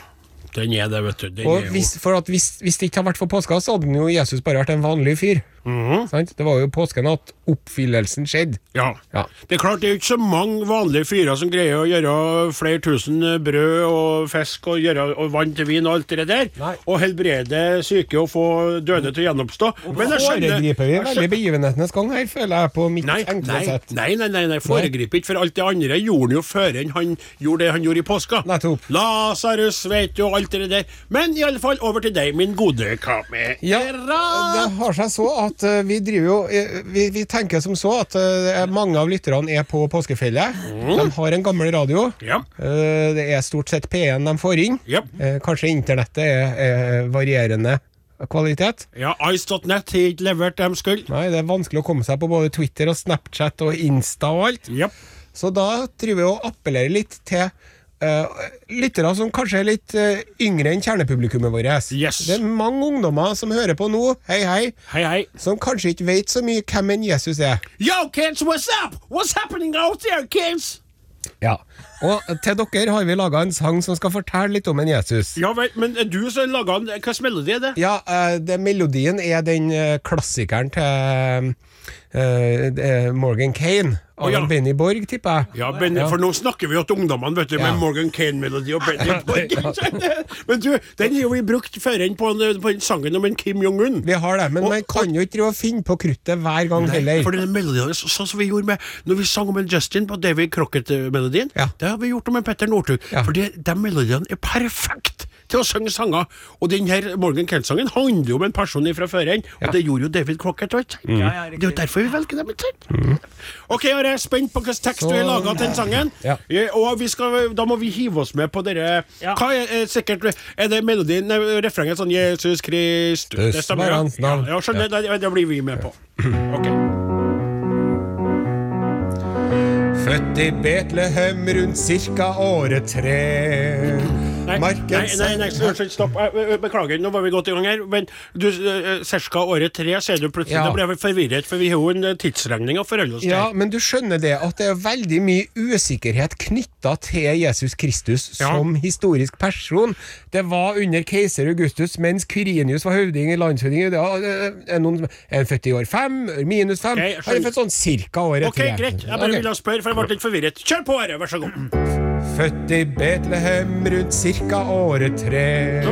den er det, vet du. Den Og jo hvis, for at hvis, hvis det ikke hadde vært for påska, så hadde jo Jesus bare vært en vanlig fyr. Mhm. -hmm. Det var jo påsken at oppfyllelsen skjedde. Ja. Ja. Det er klart det er jo ikke så mange vanlige fyrer som greier å gjøre flere tusen brød og fisk og, gjøre, og vann til vin og alt det der, Nei. og helbrede syke og få døde til å gjenoppstå. Men jeg skjønner Foregriper vi veldig begivenhetenes gang her, føler jeg, på mitt Nei, enkle nei, sett. nei, nei, nei, nei, foregriper ikke, for alt det andre gjorde han jo før han gjorde det han gjorde i påska. Nettopp. Lasarus vet jo alt det der. Men i alle fall, over til deg, min gode kamera. Ja, det har seg så at eh, vi driver jo eh, vi, vi tenker som så at eh, mange av lytterne er på påskefjellet. De har en gammel radio. Ja. Det er stort sett P1 de får inn. Ja. Kanskje internettet er, er varierende kvalitet. Ja, Ice.net har ikke levert dem skyld. Nei, det er vanskelig å komme seg på både Twitter og Snapchat og Insta og alt. Ja. Så da driver vi og appellerer litt til uh, lyttere som kanskje er litt uh, yngre enn kjernepublikummet vårt. Yes. Det er mange ungdommer som hører på nå, hei hei, Hei, hei. som kanskje ikke vet så mye hvem en Jesus er. Yo, kids, what's up? What's happening out there, kids? Ja. Og til dere har vi laga en sang som skal fortelle litt om en Jesus. Ja vel, men er du som laga den? Hvilken melodi er det? Ja, eh, det, melodien er den eh, klassikeren til uh, Morgan Kane. Og oh, ja. Benny Borg, tipper jeg. Ja, Benny, for nå snakker vi jo til ungdommene, vet du, Ja. med Morgan Kane-melodi og Benny Borg. Men du, den har jo vi brukt før enn på, på sangen om en Kim Jong-un. Vi har det, men man kan jo ikke drive og finne på kruttet hver gang heller. For den melodien, sånn som vi gjorde med Når vi sang om en Justin på David Crocket-melodien, Ja. Det har vi gjort med en Petter Northug. Ja. For det, de melodiene er perfekt til å synge sanger. Og den her Morgan Kent-sangen handler jo om en person fra før enn, og det gjorde jo David Crocket òg. Mm. Ja, ja. Det er jo derfor vi velger dem. Mm. Ok, jeg er spent på hvilken tekst Så- du har laga til den sangen. Ja. Eh, Og vi skal, da må vi hive oss med på dere Ja. Hva er, er sikkert Er det melodien, refrenget sånn Jesus Kristus Kristus Det stemmer, ja. Ja, ja, skjønner, det, det blir vi med på. Ok. Født i Betlehem rundt cirka året tre. Nei, nei, Markens nei, nei, stopp. Eh, eh, Beklager, nå var vi godt i gang her. Men du, eh, cirka året tre, sier du plutselig. Ja. Da ble jeg forvirret, for vi har jo en eh, tidsregning å forholde oss til. Ja, men du skjønner det at det er veldig mye usikkerhet knytta til Jesus Kristus Ja. som historisk person. Det var under keiser Augustus, mens Kyrinius var høvding i landshøvding. Er noen er født i år fem? Minus fem? Ok, Han er født sånn cirka året okay, tre. greit. Jeg bare Ok. ville spørre, for jeg ble litt forvirret. Kjør på, Are, vær så god. Født i Betlehem rundt cirka året tre.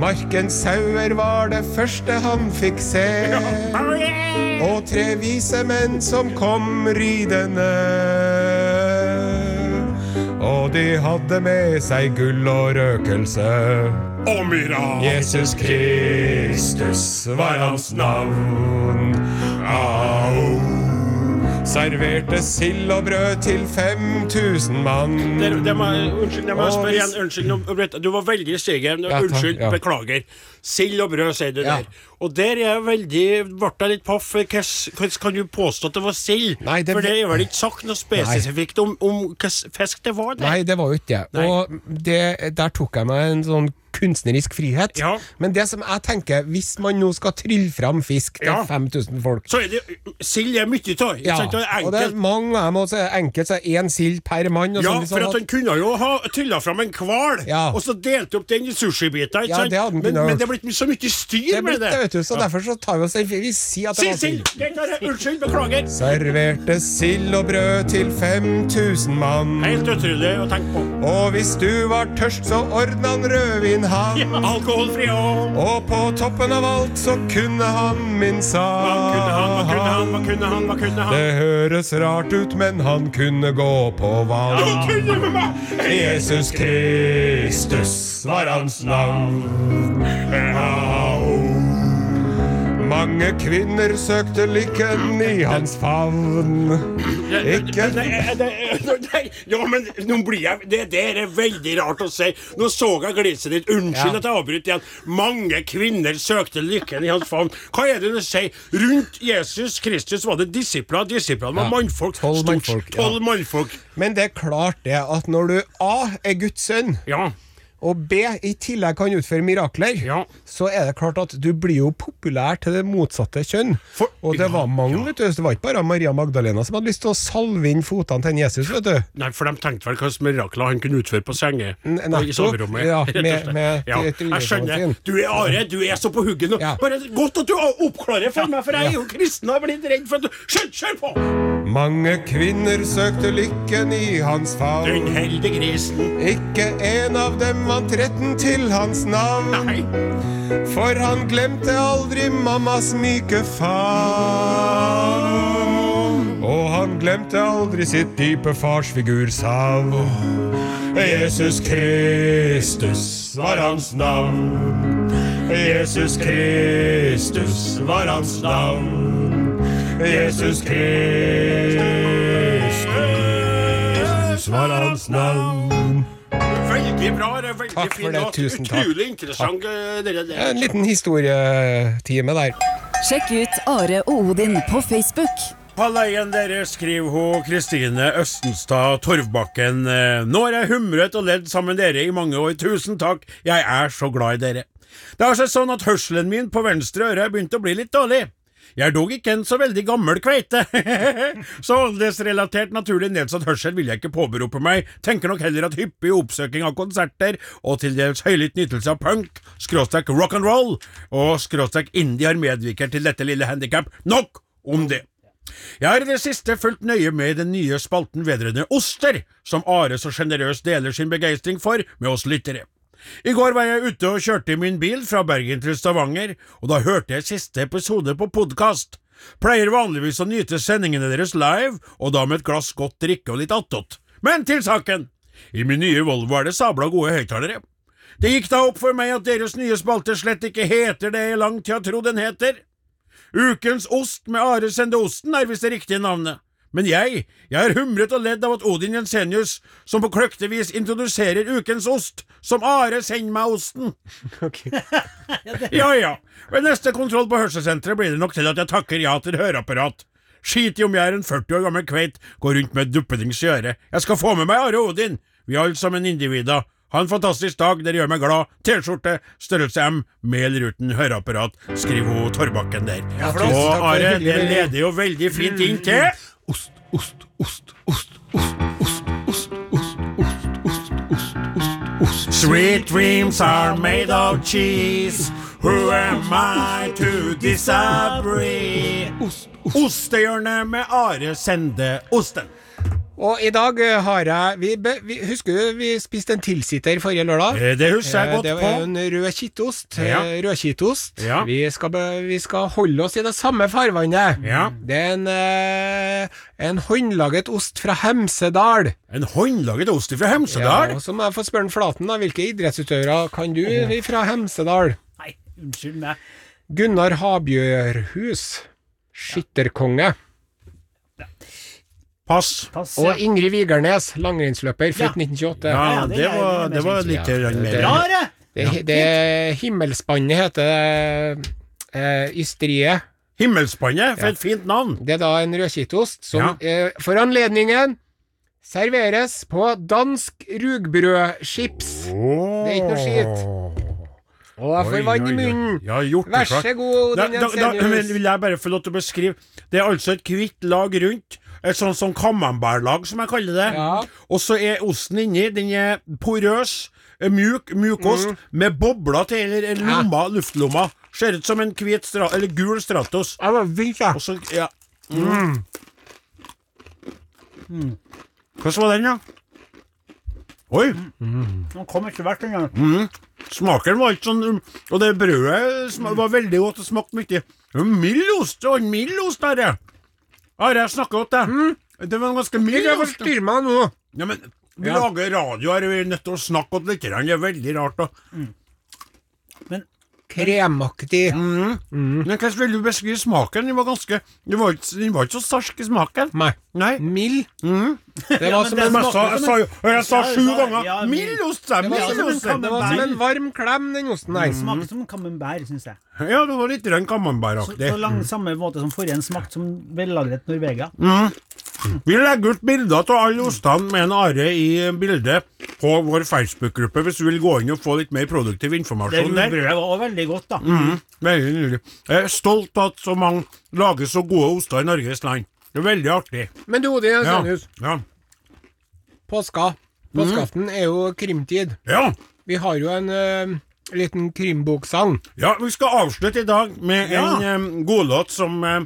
Markens sauer var det første han fikk se. Og tre vise menn som kom ridende. Og de hadde med seg gull og røkelse. Og myra. Jesus Kristus var hans navn. Au. Serverte sild og brød til 5000 mann. Det, det må, unnskyld, det må jeg spørre igjen. Unnskyld, du var veldig seger. Unnskyld, beklager. Sild og brød, sier du Ja. der. Og der er jeg veldig ble jeg litt paff. Hvordan kan du påstå at det var sild? Det- For det er vel ikke sagt noe spesifikt om, om hvilken fisk det var? der. Nei, det var jo ikke det. Og det, der tok jeg meg en sånn kunstnerisk frihet. Ja. Men det som jeg tenker, hvis man nå skal trylle fram fisk til Ja. 5000 folk Så er det Sild er mye av. ja, og det er mange av dem også. enkelt så er én sild per mann. Ja, sånn, for at at- han kunne jo ha trylla fram en hval, og så delt opp den i sushibiter. Ja, men, men det. Er blitt så mye styr med det, det. vet du, så derfor så tar vi oss en Vi sier at det var sild! Unnskyld, beklager. Serverte sild og brød til 5000 mann. Helt utrolig å tenke på. Og hvis du var tørst, så ordna han rødvin, han. Ja, Alkoholfri òg. Og på toppen av alt så kunne han min Hva kunne han, hva kunne han, hva kunne han, hva kunne han? Det høres rart ut, men han kunne gå på Han vann. kunne med meg! Jesus Kristus var hans navn. Mange kvinner søkte lykken i hans favn. Ikke Ja, men nå blir jeg Det der er veldig rart å si. Nå så jeg gliset ditt. Unnskyld Ja. at jeg avbryter igjen. Mange kvinner søkte lykken i hans favn. Hva er det du sier? Rundt Jesus Kristus var det disipler. Disiplene var Ja, mannfolk. tolv mannfolk, ja. Mannfolk. Men det er klart det at når du A er Guds sønn, Ja. Og B i tillegg kan utføre mirakler, Ja. så er det klart at du blir jo populær til det motsatte kjønn. For- og det var mange, ja. vet du. Det var ikke bare Maria Magdalena som hadde lyst til å salve inn fotene til Jesus, vet du. Nei, for de tenkte vel hvilke mirakler han kunne utføre på senge. N- I nettopp. soverommet. Ja, med- med ja. Jeg skjønner. Du er Are, du er så på hugget nå. Bare Godt at du oppklarer for meg, for jeg er jo kristen og har blitt redd for at du Skjønn, kjør på! Mange kvinner søkte lykken i hans Den favn. heldige grisen. Ikke en av dem vant retten til hans navn. Nei. For han glemte aldri mammas myke favn. Og han glemte aldri sitt dype farsfigursavn. Jesus Kristus var hans navn. Jesus Kristus var hans navn. Jesus Kristus var hans navn. Veldig bra. Det er veldig Takk for fin det, låt. tusen takk. Utrolig interessant. Dere, Det, det. En liten historietime der. Sjekk ut Are og Odin på Facebook. Halla igjen, dere skriver hun Kristine Østenstad Torvbakken. eh, Nå har jeg humret og ledd sammen med dere i mange år. Tusen takk. Jeg er så glad i dere. Det har seg sånn at hørselen min på venstre øre har begynt å bli litt dårlig. Jeg er dog ikke en så veldig gammel kveite. så aldersrelatert naturlig nedsatt hørsel vil jeg ikke påberope meg, tenker nok heller at hyppig oppsøking av konserter og til dels høylytt nytelse av punk, skråstrek rock and roll og skråstrek indie har medvirket til dette lille handikap. Nok om det. Jeg har i det siste fulgt nøye med den nye spalten vedrørende oster, som Are så sjenerøst deler sin begeistring for med oss lyttere. I går var jeg ute og kjørte i min bil fra Bergen til Stavanger, og da hørte jeg siste episode på podkast. Pleier vanligvis å nyte sendingene deres live, og da med et glass godt drikke og litt attåt. Men til saken! I min nye Volvo er det sabla gode høyttalere. Det gikk da opp for meg at deres nye spalte slett ikke heter det jeg langt har trodd den heter. Ukens ost med Are Sende Osten er visst det riktige navnet. Men jeg, jeg har humret og ledd av at Odin Jensenius, som på kløktig vis introduserer ukens ost, som Are send meg osten. ja ja, ved neste kontroll på hørselssenteret blir det nok til at jeg takker ja til høreapparat. Skit i om jeg er en 40 år gammel kveit, går rundt med et duppedings i øret. Jeg skal få med meg Are Odin. Vi er alle sammen individer. Ha en fantastisk dag, dere gjør meg glad. T-skjorte, størrelse M, med eller uten høreapparat, skriver hun Torbakken der. Ja, og Are, det leder jo veldig fint inn til Ost, ost, ost, ost, ost, ost, ost, ost, ost, ost, ost, ost, ost. Sweet dreams are made of cheese. Who am I to disagree? Ostehjørnet med Are Sende Osten. Og i dag eh, har jeg vi, vi, Husker du vi spiste en tilsitter forrige lørdag? Eh, Det husker jeg godt på. det var en rød kittost. Ja. eh, Rødkittost. Ja. Vi, skal vi skal holde oss i det samme farvannet. Ja. Det er en, eh, en håndlaget ost fra Hemsedal. En håndlaget ost fra Hemsedal. Ja, og så må jeg få spørre Flaten, da. Hvilke idrettsutøvere kan du fra Hemsedal? Nei, unnskyld meg. Gunnar Habjørhus. Skytterkonge. Pass. Pass, Og. Ingrid Vigernes, langrennsløper, født Ja. 1928. Ja, Ja, det det var, det var litt Ja, mer. Bra, det! Det, det Himmelspannet heter eh, Ystrie. Himmelspannet, for et fint navn. Det er da en rødkittost som Ja. eh, for anledningen serveres på dansk rugbrødchips. Det er ikke noe skitt. Og jeg får vann i munnen. Ja, gjort det Vær så god, Da, Odin da, da men vil jeg bare få lov til å beskrive Det er altså et hvitt lag rundt. Et sånt som camembert-lag, som jeg kaller det. Ja. Og så er osten inni. Den er porøs, er mjuk, mjukost, Mm. med bobler til eller, eller lomma, luftlomma. Ser ut som en hvit stra eller gul Stratos. Jeg var vilt, jeg. Og så Ja. Mm. Hvordan var den, da? Oi! Den kom ikke vekk engang. Smaken var ikke sånn Og det brødet var veldig godt og smakte mye. Det Mild ost! Det var mild ost, Are. Are, jeg snakker godt, jeg. Det var ganske mye. Ikke forstyrr meg nå. Ja, men vi Ja. lager radio her, vi er nødt til å snakke litt. Det er veldig rart. da. Kremaktig. Mm. Men Hvordan vil du beskrive smaken? Den var ganske Den var ikke, den var ikke så sterk i smaken. Nei. Nei. Mild. Mm. Det var som det en Men jeg sa, jeg sa jo jeg sa sju ja, ganger ja, mild ost! Det var som en, det var som en varm klem, den osten der. Smaker som camembert, syns jeg. Ja, det var litt grann Så, camembert-aktig. så lang samme måte som forrige en smakte som vellagret Norvegia. Vi legger ut bilder av alle ostene med en are i bildet på vår Facebook-gruppe, hvis du vil gå inn og få litt mer produktiv informasjon der. rugbrødet var også veldig godt, da. Mm, veldig nydelig. Jeg er stolt av at så mange lager så gode oster i Norges land. Det er veldig artig. Men du, Odin Ja. Jensenius. Ja. Påska. Påskeaften er jo krimtid. ja. Vi har jo en uh, liten krimboksang. Ja, vi skal avslutte i dag med en um, godlåt som, eh,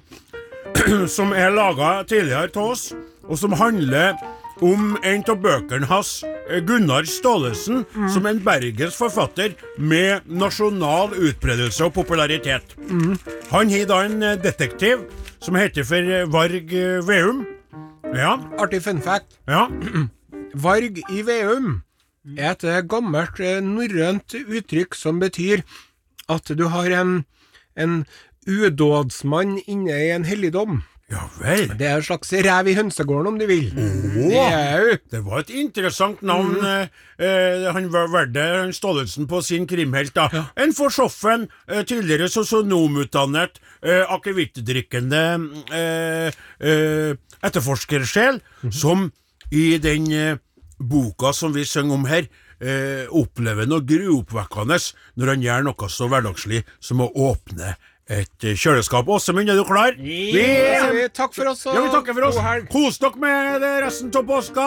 som er laga tidligere til oss, og som handler om en av bøkene hans, eh, Gunnar Staalesen, som en bergensk forfatter med nasjonal utbredelse og popularitet. Han har da en eh, detektiv som heter for eh, Varg Veum. Ja, Artig fun fact. ja. Varg i Veum er et gammelt norrønt uttrykk som betyr at du har en, en udådsmann inne i en helligdom. Ja vel. Det er en slags rev i hønsegården, om du vil. Det er jo Det var et interessant navn mm. eh, han var valgte, han Staalesen, på sin krimhelt. da. En forsoffen, eh, tidligere sosionomutdannet, eh, akevittdrikkende eh, eh, etterforskersjel, som i den eh, boka som vi synger om her, eh, opplever noe gruoppvekkende når han gjør noe så hverdagslig som å åpne Et eh, kjøleskap. Åsemund, er du klar? Vi, Takk for oss. og ja, vi takker for oss. Kos dere med det resten av påska.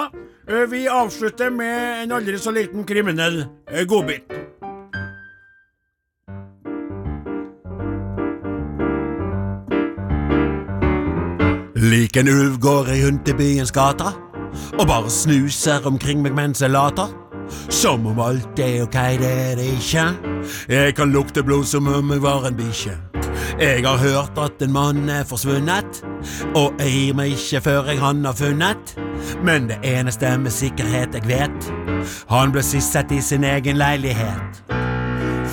Eh, Vi avslutter med en aldri så liten kriminell eh, godbit. Lik en ulv går jeg rundt i byens gater og bare snuser omkring meg mens jeg later. Som om alt er ok, det er det ikke. Jeg kan lukte blod som om jeg var en bikkje. Jeg har hørt at en mann er forsvunnet, og jeg gir meg ikke før jeg han har funnet. Men det eneste med sikkerhet jeg vet, han ble sist sett i sin egen leilighet.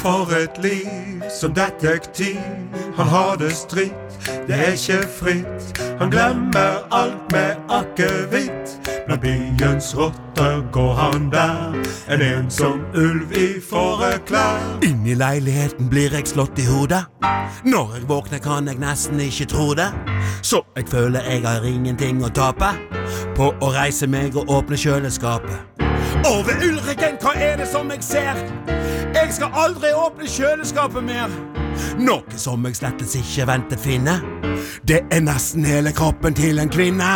For et liv som detektiv. Han har det stritt, det er ikke fritt. Han glemmer alt med akevitt. Blant byens rotter går han der. En ensom ulv i fåreklær. Inn i leiligheten blir jeg slått i hodet. Når jeg våkner kan jeg nesten ikke tro det. Så jeg føler jeg har ingenting å tape på å reise meg og åpne kjøleskapet. Og ved Ulriken, hva er det som jeg ser? Jeg skal aldri åpne kjøleskapet mer. Noe som jeg slettes ikke ventet finne. Det er nesten hele kroppen til en kvinne.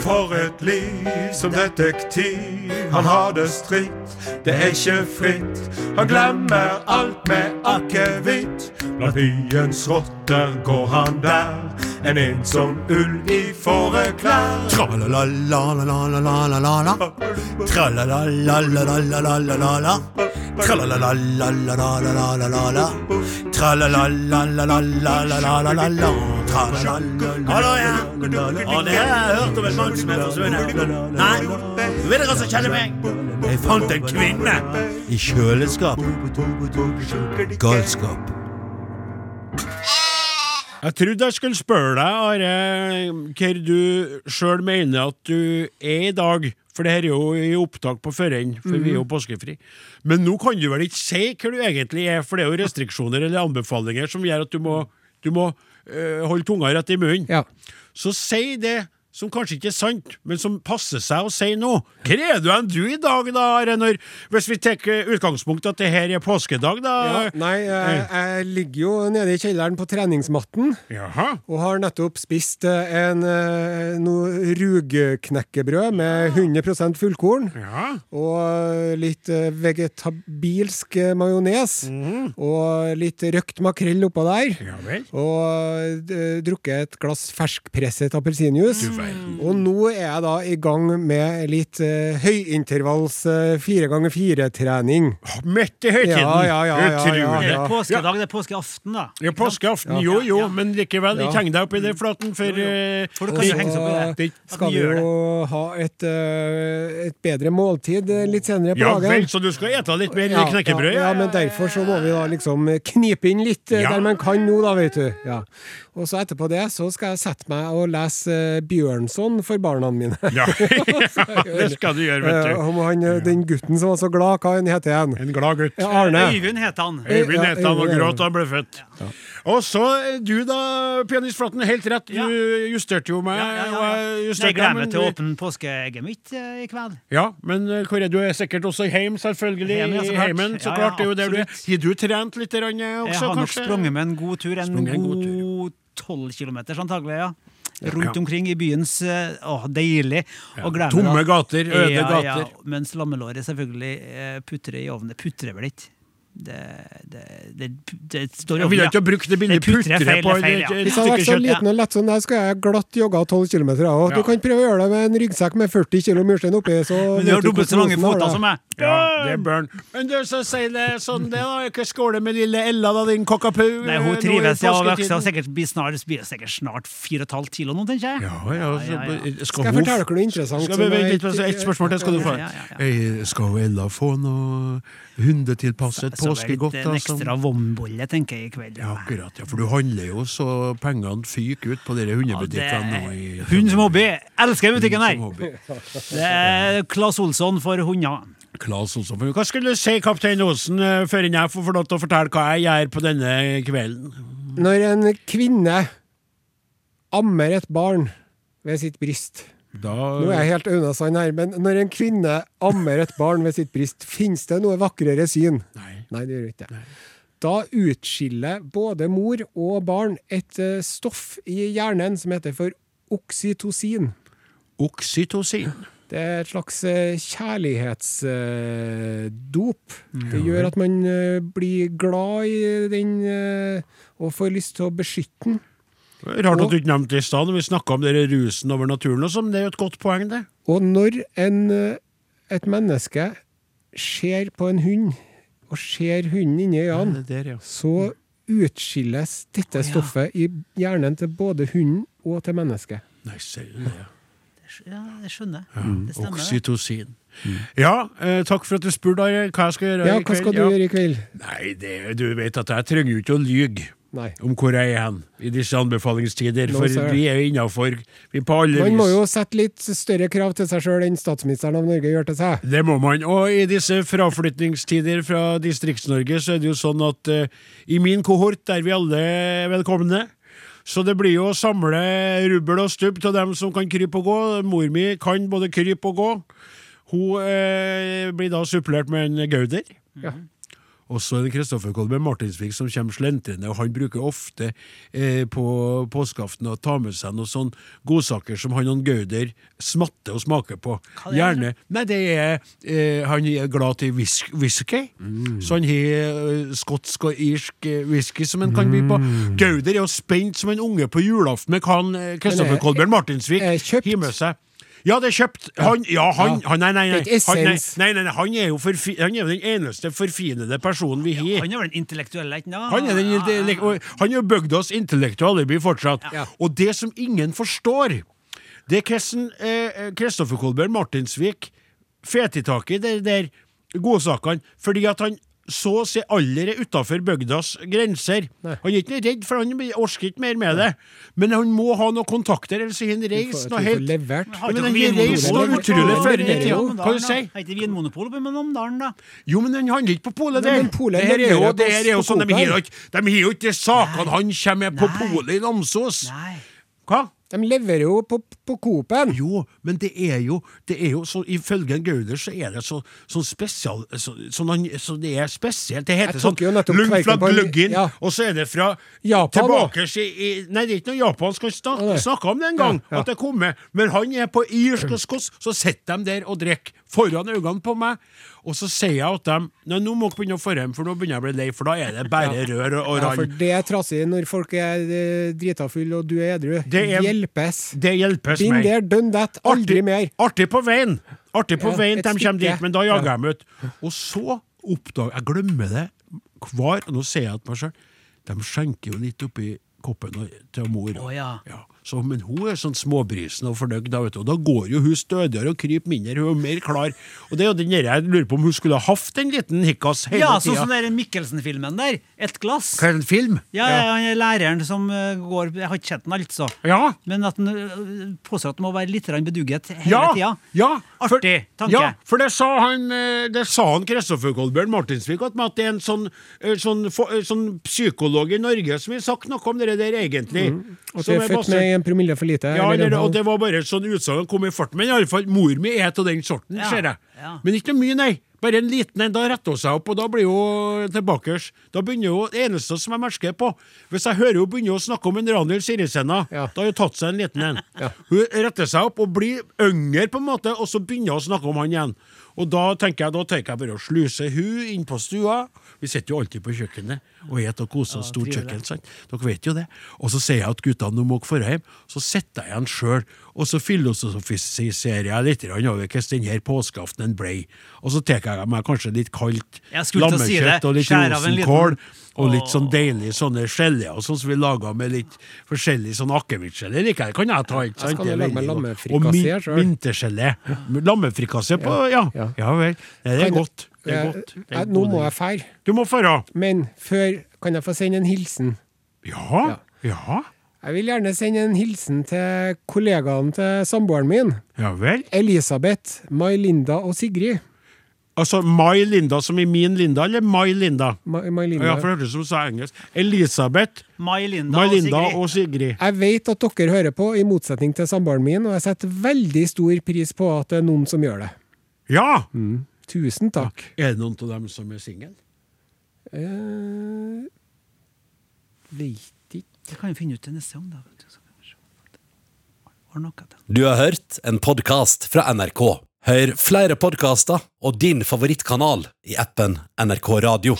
For et liv som detektiv. Han har det stritt, det er ikke fritt. Han glemmer alt med akevitt. Blant byens rotter går han der. En ensom ulv i fåreklær. Tra-la-la-la-la-la-la-la-la. Tra-la-la-la-la-la-la-la-la. Tra-la-la-la-la-la-la-la-la. Tra-la-la-la-la-la-la-la-la. Hallo, ja. Og det har jeg hørt om en mann som er forsvunnet. Nei, vil dere også kjenne meg? Jeg fant en kvinne i kjøleskapet. Galskap. Jeg trodde jeg skulle spørre deg, Are, hva du sjøl mener at du er i dag. For det her er jo i opptak på forhånd, for vi er jo påskefri. Men nå kan du vel ikke si hva du egentlig er, for det er jo restriksjoner eller anbefalinger som gjør at du må, du må holde tunga rett i munnen. Ja. Så si det som kanskje ikke er sant, men som passer seg å si nå. Hva er du enn du i dag, da, Are, hvis vi tar utgangspunkt at det her er påskedag, da? Ja, nei, jeg, jeg ligger jo nede i kjelleren på treningsmatten. Jaha. Og har nettopp spist eh, en eh, noe rugknekkebrød med 100 fullkorn. Ja. Og eh, litt eh, vegetabilsk majones majones. Og litt røkt makrell oppå der. Ja. Og eh, drukket et glass ferskpresset appelsinjuice. Og nå er jeg da i gang med litt uh, høyintervalls uh, fire ganger fire-trening. Midt i høytiden. Ja, ja, ja, ja, Utrolig. ja, Det ja. er påskedag, det er påskeaften, da. Ja, påskeaften, Ja. jo jo, Ja. men likevel, Ja. ikke heng deg opp i det flaten, for eh, For jo henge opp i det. det. Skal vi jo ha et, uh, et bedre måltid uh, litt senere på Ja dagen. vel, så du skal ete litt mer Ja, knekkebrød? Ja, ja, men derfor så må vi da liksom knipe inn litt eh, Ja. der man kan nå, da, vet du. Ja. Og så etterpå det så skal jeg sette meg og lese eh, Bjørnson for barna mine. Ja, det skal du gjøre, vet Eh, du. om han, eh, den gutten som var så glad, hva han heter han? En glad gutt. Ja, Arne. Øyvind het han. Øyvind het han og gråt da han ble født. Og så eh, du da, pianist Flåtten, helt rett. Du Ja. justerte jo meg. Ja, ja, ja, ja. jeg gleder meg til å åpne påskeegget mitt eh, i kveld. Ja, men eh, hvor er du? Er sikkert også hjemme, selvfølgelig. Hjemme, ja, så I klart. heimen, så Ja, ja, klart. Det er jo der du er. Har du trent litt eh, også, Jeg har nok kanskje? sprunget med en god tur, en en god god tolv kilometer antagelig, ja. Rundt Ja. omkring i byens eh, Å, deilig. Og gleder Tomme gater, øde ja, ja, gater. mens lammelåret selvfølgelig eh, putrer i ovnen. Det putrer vel ikke? Det, det, det, det står i Jeg vil ovnen, ha brukt det bildet putre feil, på det feil, ja. Hvis jeg hadde vært så liten og lett som deg, skal jeg glatt jogga 12 km. Ja. du kan prøve å gjøre det med en ryggsekk med 40 kg murstein oppi. Så Men du har dobbelt så lange føtter som meg. Ja, det er burn. Men du, så sier det sånn det, da. Ikke skåle med lille Ella, da, din kokkapu? Nei, eh, hun i trives ja, Hun påsketiden? sikkert blir snart, blir sikkert snart 4,5 kilo nå, tenker jeg. Ja, ja, så, Ja, ja, ja. Skal, Skal jeg fortelle dere noe interessant? Skal vi vente litt på ikke- ett spørsmål til, skal du få. Ja, ja, ja. Eh, Skal Ella få noe hundetilpasset påskegodt? litt en ekstra vombolle, tenker jeg, i kveld. Ja, akkurat. ja, For du handler jo så pengene fyker ut på dere hundebutikkene Ja, i Hund som hobby. Elsker butikken her. Det er Claes Olsson for hunder. Claes Olsson. For Hva skulle du si, kaptein Osen, eh, før jeg får få lov til å fortelle hva jeg gjør på denne kvelden? Når en kvinne ammer et barn ved sitt bryst Da Nå er jeg helt unna her, men når en kvinne ammer et barn ved sitt bryst, finnes det noe vakrere syn? Nei. Nei, det gjør ikke det. Da utskiller både mor og barn et eh, stoff i hjernen som heter for oksytocin. Oksytocin. Det er et slags eh, kjærlighetsdop. Det gjør at man eh, blir glad i den eh, og får lyst til å beskytte den. Rart at du ikke nevnte det i stad, når vi snakka om dere rusen over naturen Også, men Det er jo et godt poeng, det. Og når en, et menneske ser på en hund, og ser hunden inni øynene, Det ja. så utskilles dette stoffet i hjernen til både hunden og til mennesket. Nei, ser du det. ja. Ja, det skjønner. Mm. Det stemmer. Oksytocin. Ja, eh, takk for at du spurte. Hva jeg skal gjøre Ja, i hva skal du du gjøre i kveld? Nei, det, du vet at jeg trenger jo ikke å lyge Nei. om hvor jeg er hen i disse anbefalingstider, No, for vi er jo innafor. Vi på alle Man må jo sette litt større krav til seg sjøl enn statsministeren av Norge gjør til seg. Det må man. Og i disse fraflytningstider fra Distrikts-Norge, så er det jo sånn at uh, i min kohort er vi alle velkomne. Så det blir jo å samle rubbel og stubb til dem som kan krype og gå. Mor mi kan både krype og gå. Hun eh, blir da supplert med en gauder. Ja. Og så er det Kristoffer Kolbjørn Martinsvik som kommer slentrende, og han bruker ofte eh, på påskeaften å ta med seg noen sånne godsaker som han og Gauder smatter og smaker på. Er? Gjerne Nei, det er eh, Han er glad til whis whisky, så han har eh, skotsk og irsk eh, whisky som han kan by på. Gauder er jo spent som en unge på julaften med hva eh, Kristoffer er- Kolbjørn Martinsvik har med seg. Ja, det er kjøpt. Han, ja, han, Ja. han Nei, nei, nei. Han, nei, nei, nei, nei, han er jo forfi, han er den eneste forfinede personen vi har. Han er vel den intellektuelle, ikke sant? Han er, den, Ja, ja, ja. han har bygd oss intellektuelle alibi fortsatt. Ja. Og det som ingen forstår, det er hvordan eh, Kristoffer Kolbjørn Martinsvik fet i tak i de der godsakene, fordi at han så å si aldri er utafor bygdas grenser. Nei. Han er ikke redd, for han orker ikke mer med det. Men han må ha noen kontakter, ellers har han reist noe helt levert. Men han har reist noe utrolig før i tida. Hva du si? sier? Har ikke Vinmonopolet på Namdalen, da? Jo, men han handler ikke på polet der. men det her er jo, det her er jo sånn, de har jo ikke sakene han kommer med på polet i Namsos. Nei. Hva? De leverer jo på, på Coop-en. Jo, men det er jo, det er jo så, Ifølge Gauder så er det så, sånn spesial så, sånn så Det er spesielt. Det heter sånn lugg fra gluggen, ja. og så er det fra Japan tilbake i, i Nei, det er ikke noe japansk. Han snak, snakka om det en gang, Ja, ja. at det kommer. Men han er på irsk og skotsk, så sitter de der og drikker foran øynene på meg. Og så sier jeg at de Nei, nå må dere begynne å få hjem, for nå begynner jeg å bli lei, for da er det bare rør og, og Ja, for det er trassig når folk er eh, drita fulle og du er edru. Det er- Hjelpes. Det hjelpes Been meg. there, done that. Aldri mer. Artig på veien! Artig på Ja, veien til de kommer dit, men da jager Ja. jeg dem ut. Og så oppdager Jeg glemmer det hver Nå ser jeg til meg sjøl. De skjenker jo litt oppi koppen til mor. Å, ja. Så, men hun er sånn småbrisen og fornøyd, da, vet du. Og da går jo hun stødigere og kryper mindre. Hun er mer klar. Og det er jo den der jeg lurer på om hun skulle ha hatt en liten hikkas hele Ja, sånn tida. som den Mikkelsen-filmen der. Et glass. Hva er det, en film? Ja, ja, han er læreren som eh, går Jeg har ikke sett den, altså. Ja. Men at han eh, påstår at han må være litt bedugget hele Ja, tida. ja, Artig tanke. Ja, for det sa han eh, Det sa han Kristoffer Kolbjørn Martinsvik at, det er en sånn, sånn, sånn, sånn psykolog i Norge som har sagt noe om det der egentlig. Og Som du er født med en promille for lite. ja, eller eller, og det var bare et sånn utsagn han kom i farten. Men i alle fall, mor mi er av den sorten, Ja, ser jeg. Ja. Men ikke mye, nei. Bare en liten en. Da retter hun seg opp, og da blir hun tilbake. Da begynner hun, Det eneste som jeg merker på Hvis jeg hører hun begynner å snakke om en Ranhild Sirisena, Ja. da har hun tatt seg en liten en. Hun retter seg opp og blir yngre, på en måte, og så begynner hun å snakke om han igjen. Og da tenker jeg da tenker jeg bare å sluse hun inn på stua. Vi sitter jo alltid på kjøkkenet og spiser og koser oss. Stort kjøkken, sant? Dere vet jo det. Og så sier jeg at guttene nå må dra hjem. Så sitter jeg igjen sjøl, og så filosofiserer jeg litt over hvordan denne påskeaftenen ble. Og så tar jeg meg kanskje litt kaldt Jeg lammekjøtt og litt rosenkål. Og litt sånn deilig sånne gelé og sånn som vi laga med litt forskjellig sånn akevittgelé. liker jeg. Kan jeg ta, ikke sant? skal er lage med veldig godt. Og vintergelé. Lammefrikassé på Ja, Ja. ja vel. Nei, det er Kan- godt. Det er godt. Det er Nå må jeg fære, Du må fære. men før kan jeg få sende en hilsen. Ja. Ja. Jeg vil gjerne sende en hilsen til kollegaene til samboeren min. Ja vel. Elisabeth, Mai Linda og Sigrid. Altså Mai Linda som i min Linda, eller Mai Linda? Mai, May-Linda. Ja, for det hørtes ut som du sa engelsk. Elisabeth, Mai Linda, Mai og Linda Sigrid. og Sigrid. Jeg vet at dere hører på, i motsetning til samboeren min, og jeg setter veldig stor pris på at det er noen som gjør det. Ja! Tusen takk. Er det noen av dem som er single? Eh, ikke. Det kan vi finne ut til neste gang, da. Du har hørt en podkast fra NRK. Hør flere podkaster og din favorittkanal i appen NRK Radio.